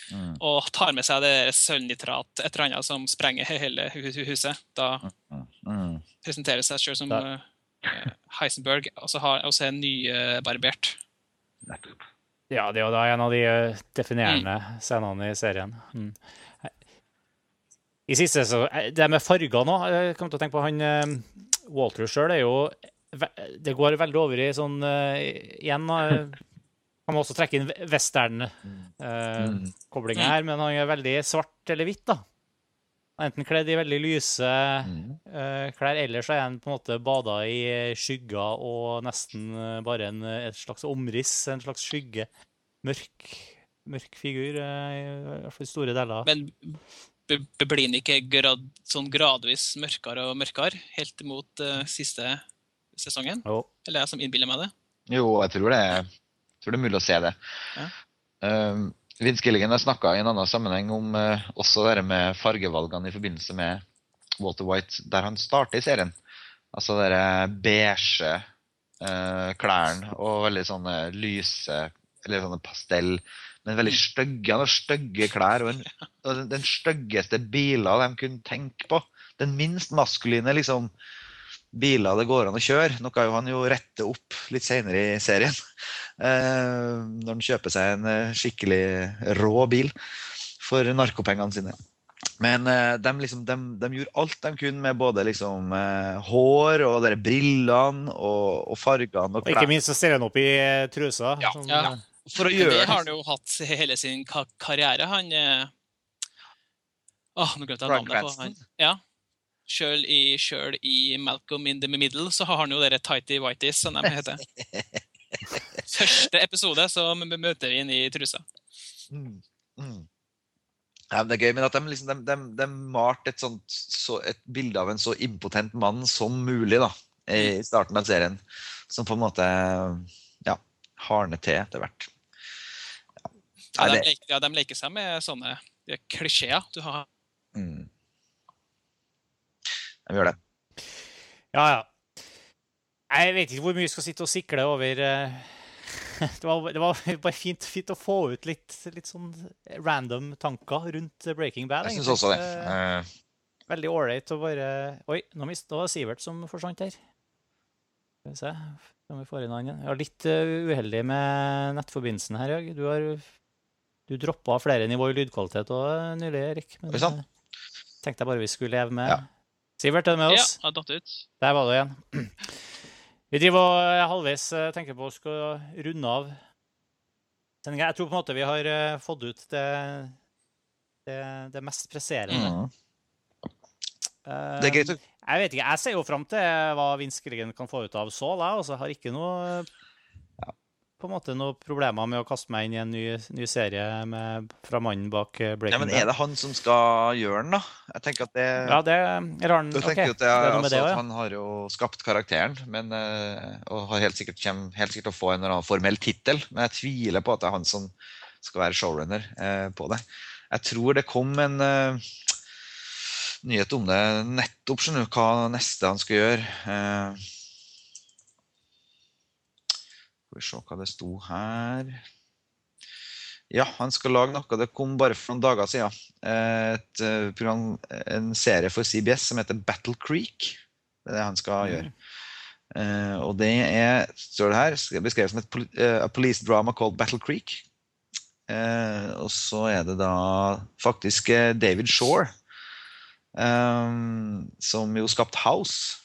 Mm. og tar med seg det sølvnitrat, et eller annet som sprenger hele hu- hu- huset. Da Mm. presenterer seg selv som Da- Heisenberg, og så har- og så er nybarbert. Nettopp. Ja, det er jo da en av de eh, definerende scenene i serien. Mm. I siste så eh, Det med farger nå Jeg kom til å tenke på han eh, Walter sjøl er jo Det går veldig over i sånn eh, Igjen han må man også trekke inn Mm. western-koblinger her, men han er veldig svart eller hvitt, da. Han er enten kledd i veldig lyse Mm. eh, klær, eller så er han på en måte bada i skygger og nesten eh, bare en, et slags omriss, en slags skygge. Mørk, mørk figur, eh, i hvert fall store deler. Men blir han ikke grad, sånn gradvis mørkere og mørkere helt mot uh, siste sesongen? Jo. Eller er jeg som innbiller meg det? Jo, jeg tror det jeg tror det er mulig å se det. Ja. Um, Vince Gilligan har snakka i en annen sammenheng om eh, også det med fargevalgene i forbindelse med Walter White, der han starter i serien. Altså de beige eh, klærne og veldig sånne lyse Eller sånne pastell, men veldig stygge. Han har stygge klær og, en, og den, den styggeste biler de kunne tenke på. Den minst maskuline liksom biler det går an å kjøre. Noe jo han jo retter opp litt senere i serien. Eh, når han kjøper seg en eh, skikkelig rå bil for narkopengene sine. Men eh, de, liksom, de, de gjorde alt de kunne med både liksom, eh, hår og der brillene og, og fargene og Og ikke minst så stiller han opp i eh, trusa. Ja, Sånn, ja. For å gjøre det har han jo hatt hele sin karriere. Han eh... oh, nå glemte jeg navnet på han. Ja. Sjøl i, i Malcolm in the Middle så har han jo dere tighty whities, som de heter. Første episode så møter vi inn i trusa. Mm. Mm. Ja, det er gøy, men at de, liksom, de, de, de malte et, sånt, så, et bilde av en så impotent mann som mulig da, i starten av serien. Som på en måte ja, hardner til etter hvert. Ja. Ja, de, leker, ja, de leker seg med sånne klisjeer. Du har mm. De gjør det. Ja, ja. Jeg vet ikke hvor mye vi skal sitte og sikle over, eh, det, var, det var bare fint, fint, å få ut litt, litt sånn random tanker rundt Breaking Bad. Jeg syns også det. Uh, Veldig ålreit å bare Oi, nå mista Sivert som forsvant her. Skal vi se om vi får inn han igjen. Var litt uh, uheldig med nettforbindelsen her, Jørg. Du har du droppa flere nivå i lydkvalitet òg nylig, Erik. Men tenkte jeg bare vi skulle leve med ja. Sivert, er du med oss? Ja, har datt ut. Der var du igjen. Vi driver og halvveis tenker på å skal runde av sendinga. Jeg tror på en måte vi har fått ut det, det, det mest presserende. Mm. Det er greit jeg vet ikke, jeg ser jo fram til hva Vinskeligen kan få ut av Saul. Jeg altså, har ikke noe på en måte noen problemer med å kaste meg inn i en ny, ny serie med, fra mannen bak eh, Breaking Bad. Ja, men Er det han som skal gjøre den, da? Jeg tenker at det Ja, det er han. Du tenker okay. at, det er, det altså, det, at Han har jo skapt karakteren men, eh, og har helt sikkert, kommer helt sikkert å få en eller annen formell tittel. Men jeg tviler på at det er han som skal være showrunner eh, på det. Jeg tror det kom en eh, nyhet om det nettopp, skjønner du, hva neste han skal gjøre. Uh, skal vi se hva det sto her Ja, han skal lage noe. Det kom bare for noen dager siden. Et eh, program, en serie for CBS som heter Battle Creek. Det er det han skal mm. gjøre. Uh, og det er, står det her, beskrevet som et uh, police drama called Battle Creek. Uh, og så er det da faktisk David Shore, um, som jo skapte House.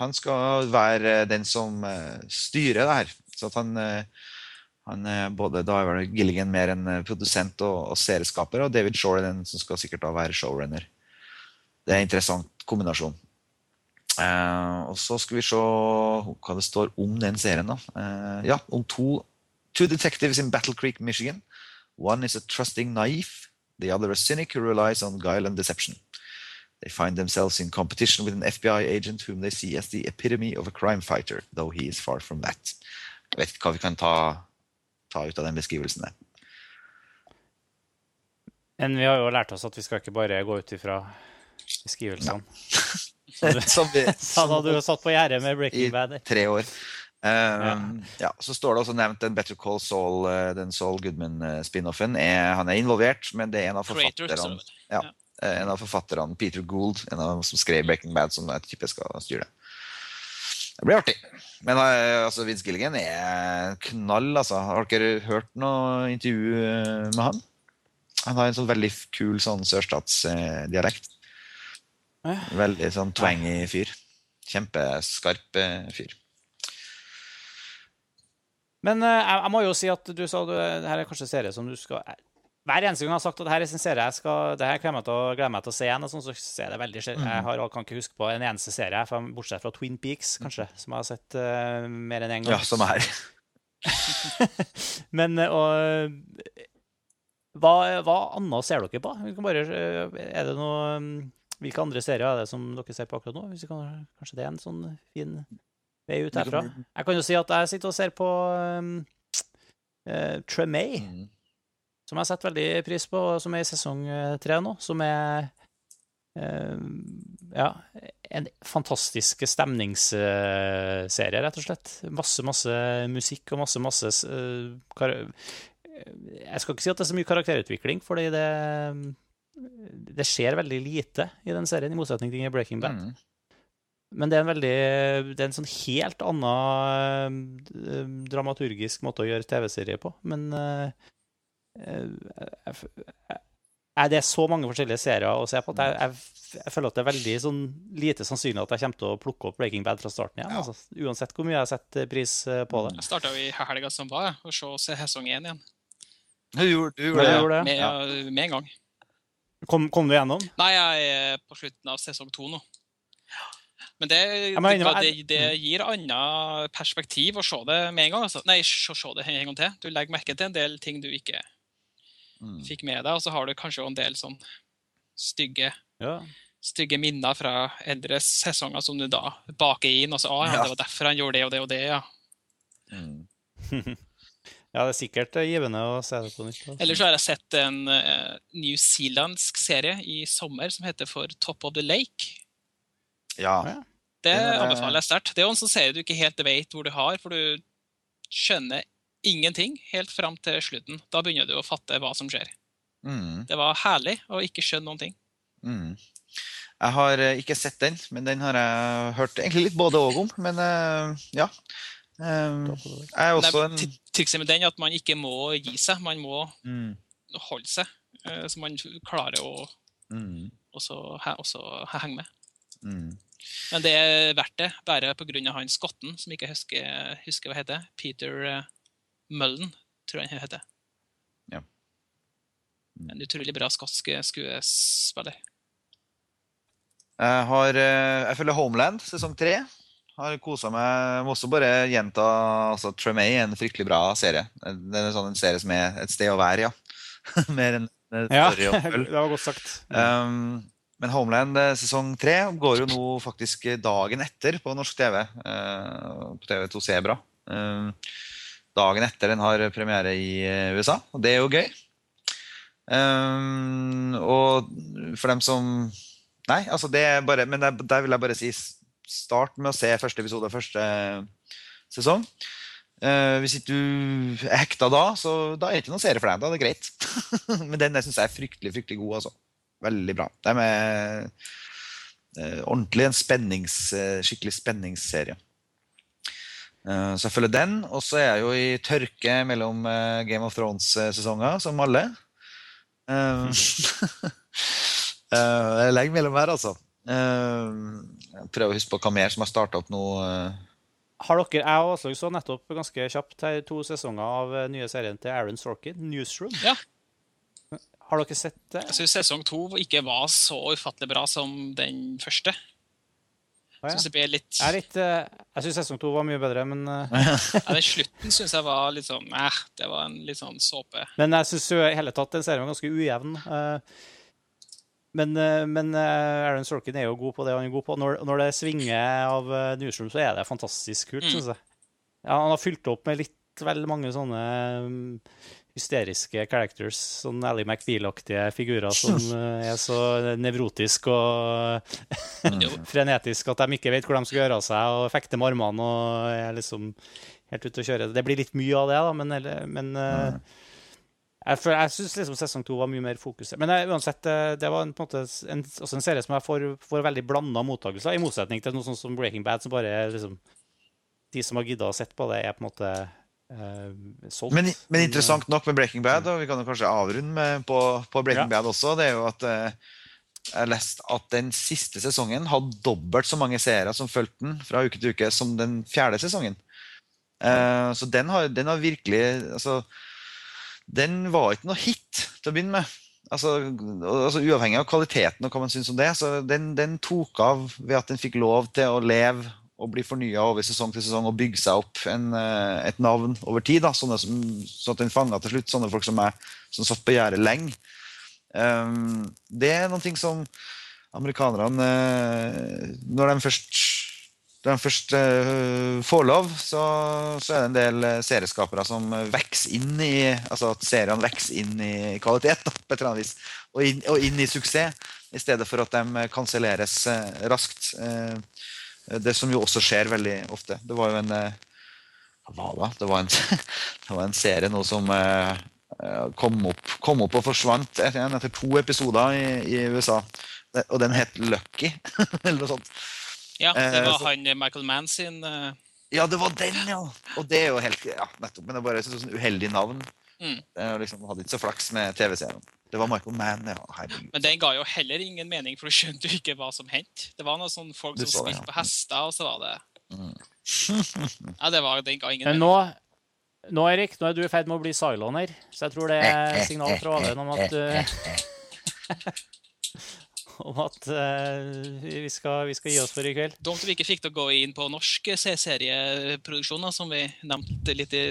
Han skal være den som styrer det her. Så at han, eh, han både Da er vel Gilligan mer en eh, produsent og, og serieskaper, og David Shore den som skal sikkert da være showrunner. Det er en interessant kombinasjon. Uh, og så skal vi se hva det står om den serien. da. Uh, ja, om to Two detectives in Battle Creek, Michigan. One is a trusting naive. The other a cynic who relies on guile and deception. They find themselves in competition with an FBI agent whom they see as the epitome of a crime fighter, though he is far from that. Jeg vet ikke hva vi kan ta, ta ut av den beskrivelsen der. Men vi har jo lært oss at vi skal ikke bare gå ut ifra beskrivelsene. Som vi sa hadde du satt på gjerdet med Breaking Bad. I tre år. Um, ja. ja. Så står det også nevnt en Better Call Saul, eh, den Saul Goodman-spinoffen. Han er involvert, men det er en av forfatterne ja, en av forfatterne, Peter Gould, en av dem som skrev Breaking Bad, som jeg tipper skal styre det. Det blir artig. Men eh, altså, Vince Gilligan er knall. Altså. Har dere hørt noe intervju eh, med han? Han har en sånn veldig kul sånn sørstatsdialekt. Veldig sånn twangy fyr. Kjempeskarp eh, fyr. Men jeg, må jo si at du sa at her er kanskje serie som du skal hver eneste gang jeg har sagt at dette er en serie jeg skal, det her gleder meg til meg til å se igjen, sånt, så ser jeg det veldig Jeg mhm. har, kan ikke huske på en eneste serie, bortsett fra Twin Peaks, kanskje, som jeg har sett uh, mer enn én en gang. Ja, som er. Men eh, og, hva, hva annet ser dere på? Bare, eh, er det noe mm, Hvilke andre serier er det som dere ser på akkurat nå? Hvis kan, kanskje det er en sånn fin vei ut herfra? Jeg kan jo si at jeg sitter og ser på um, uh, Tremay. Mm som jeg setter veldig pris på, som er i sesong eh, tre nå. Som er eh, ja, en fantastisk stemningsserie, rett og slett. Masse, masse musikk og masse, masse uh, Jeg skal ikke si at det er så mye karakterutvikling, fordi det, det skjer veldig lite i den serien, i motsetning til Breaking Bad. Mm. Men det er en veldig Det er en sånn helt annen dramaturgisk måte å gjøre TV-serie på. Men uh, er det så mange forskjellige serier å se på at jeg, jeg, jeg, føler at det er veldig sånn, lite sannsynlig at jeg kommer til å plukke opp Breaking Bad fra starten igjen. Ja. Altså, uansett hvor mye jeg har sett pris eh, på det. Jeg starta i helga som var, og så sesong én igjen. Du gjorde, du gjorde? Gjorde det. Med, ja. med, en gang. Kom, kom, du gjennom? Nei, jeg er på slutten av sesong to nå. Men det, det, det, det gir annet perspektiv å se det med en gang. Altså. Nei, se, se det en gang til. Du legger merke til en del ting du ikke mm. fikk med deg. Og så har du kanskje en del sånn stygge, ja. stygge minner fra eldre sesonger som du da baker inn. Og så ah, ja, det var derfor han gjorde det og det og det, ja. Mm. ja, det er sikkert eh, givende å se det på nytt. Altså. Ellers så har jeg sett en uh, newzealandsk serie i sommer som heter For Top of the Lake. Ja. Det anbefaler jeg sterkt. Det er jo en sånn serie du ikke helt vet hvor du har, for du skjønner ingenting helt fram til slutten. Da begynner du å fatte hva som skjer. Mm. Det var herlig å ikke skjønne noen ting. Mm. Jeg har eh, ikke sett den, men den har jeg hørt egentlig litt både og om. Men eh, ja. Eh, jeg er også en Trikset med den er at man ikke må gi seg. Man må mm. holde seg. eh, Så man klarer å Mm. også, også henge med. Mm. Men det er verdt det, bare pga. han skotten som ikke husker, husker hva heter. Peter Mullen, tror jeg han heter. Ja. Mm. En utrolig bra skotsk skuespiller. Jeg har eh, Jeg følger Homeland sesong tre. Har kosa meg. Må også bare gjenta altså, Tremay er en fryktelig bra serie. Det er en sånn en serie som er et sted å være, ja. Mer enn Ja, å følge. det var godt sagt. Um, men Homeland eh, sesong tre går jo nå faktisk dagen etter på norsk TV. Uh, på TV2 Sebra. Um, dagen etter den har premiere i eh, USA, og det er jo gøy. Um, og for dem som Nei, altså det er bare Men der, der vil jeg bare si start med å se første episode av første sesong. Uh, hvis ikke du er hekta da, så da er det ikke noen serie for deg. Da er det greit. Men den syns jeg er fryktelig fryktelig god. altså. Veldig bra. De er uh, ordentlig en spennings, uh, skikkelig spenningsserie. Eh, så jeg følger den. Og så er jeg jo i tørke mellom eh, Game of Thrones-sesonger, som alle. jeg legger er lenge mellom her, altså. Eh, jeg prøver å huske på hva mer som har starta opp nå. eh. Har dere, Jeg og Aslaug så nettopp ganske kjapt her to sesonger av eh, nye serien til Aaron Sorkin, 'Newsroom'. Ja. Har dere sett det? Jeg syns sesong to ikke var så ufattelig bra som den første. Ah, ja. Synes det ble litt, Jeg litt eh, Jeg syns sesong to var mye bedre, men, uh... ja, den slutten syns jeg var litt sånn eh, Det var en litt sånn såpe. men jeg syns i hele tatt den serien var ganske ujevn. Uh, Men, men Aaron Sorkin er jo god på det han er god på. Når, når det svinger av Newsroom, så er det fantastisk kult, Mm. synes jeg. Ja, han har fylt opp med litt vel mange sånne mm, hysteriske characters. Sånn Ally McBeal-aktige figurer som eh, er så nevrotisk og frenetiske frenetisk at de ikke vet hvor de skal gjøre av seg, og fekter med armene og er liksom helt ute å kjøre. Det blir litt mye av det, da, men, men eh, jeg, føler- jeg syns liksom sesong to var mye mer fokusert. Men jeg, uansett, eh, det var en, på en måte en, også en serie som jeg får, får veldig blanda mottakelser, i motsetning til noe sånt som Breaking Bad, som bare er liksom De som har gidda å sett på det, er på en måte solgt. Men, men interessant nok med Breaking Bad, og vi kan jo kanskje avrunde med på, på Breaking Ja. Bad også, det er jo at eh, jeg har lest at den siste sesongen hadde dobbelt så mange seere som fulgte den fra uke til uke, som den fjerde sesongen. Uh, så den har, den har virkelig altså, Den var ikke noe hit til å begynne med. Altså, altså Uavhengig av kvaliteten og hva man syns om det, så den, den tok av ved at den fikk lov til å leve og bli fornya over sesong til sesong og bygge seg opp en, eh, et navn over tid. Sånn at en fanga til slutt sånne folk som meg, som satt på gjerdet lenge. Um, det er noe ting som amerikanerne eh, Når de først, når de først uh, får lov, så, så er det en del serieskapere som vokser inn i Altså at seriene inn i kvalitet, da, på et eller annet vis. Og inn, og inn i suksess, i stedet for at de kanselleres raskt. Eh, det som jo også skjer veldig ofte. Det var jo en eh, Hva var det? Det var en, det var en serie nå som eh, eh, kom, opp, kom opp og forsvant etter, etter to episoder i, i USA. Og den het Lucky, eller noe sånt. Ja, det Eh, var han Michael Mann sin eh, Ja, det var den, ja! Og det er jo helt Ja, nettopp. Men det er bare et sånn uheldig navn. Mm. Er liksom, hadde ikke så flaks med TV-serien. Det var Michael Mann, ja. Herregud. Men den ga jo heller ingen mening, for du skjønte jo ikke hva som hendte. Det var noen sånne folk som så spilte ja. på hester, og så var det Mm. Ja, det var, den ga ingen Men mening. nå, nå, Erik, nå er du i ferd med å bli Cylon her, så jeg tror det er signal fra Aven om at uh, Om at uh, vi, skal, vi skal gi oss for i kveld. Dumt vi ikke fikk til å gå inn på norske C-serieproduksjoner, som vi nevnte litt i,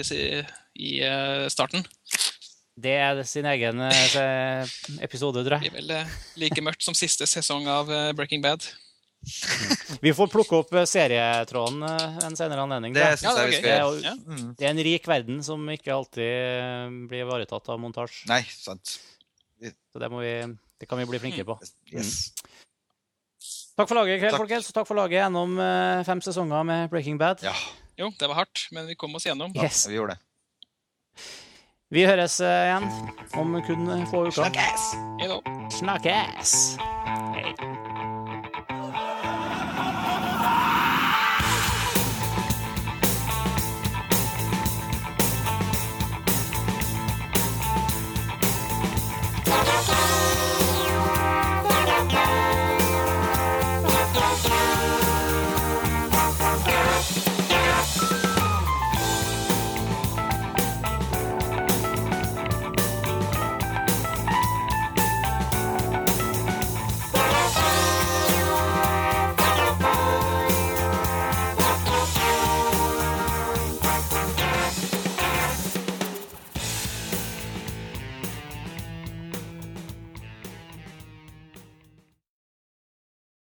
i uh, starten. Det er sin egen eh, episode, tror Det jeg. blir vel eh, like mørkt som siste sesong av eh, Breaking Bad. Vi får plukke opp serietråden en senere anledning. Det Ja, det er, jo, Mm. det er en rik verden som ikke alltid blir ivaretatt av montasje. Nei, sant. Så det, må vi, det kan vi bli flinkere på. Yes. Takk for laget i kveld, folkens. Takk for laget gjennom fem sesonger med Breaking Bad. Ja, Jo, det var hardt, men vi kom oss gjennom. Yes. vi gjorde det. Vi høres eh, igjen om kun få uker. Snakkes! Snakkes!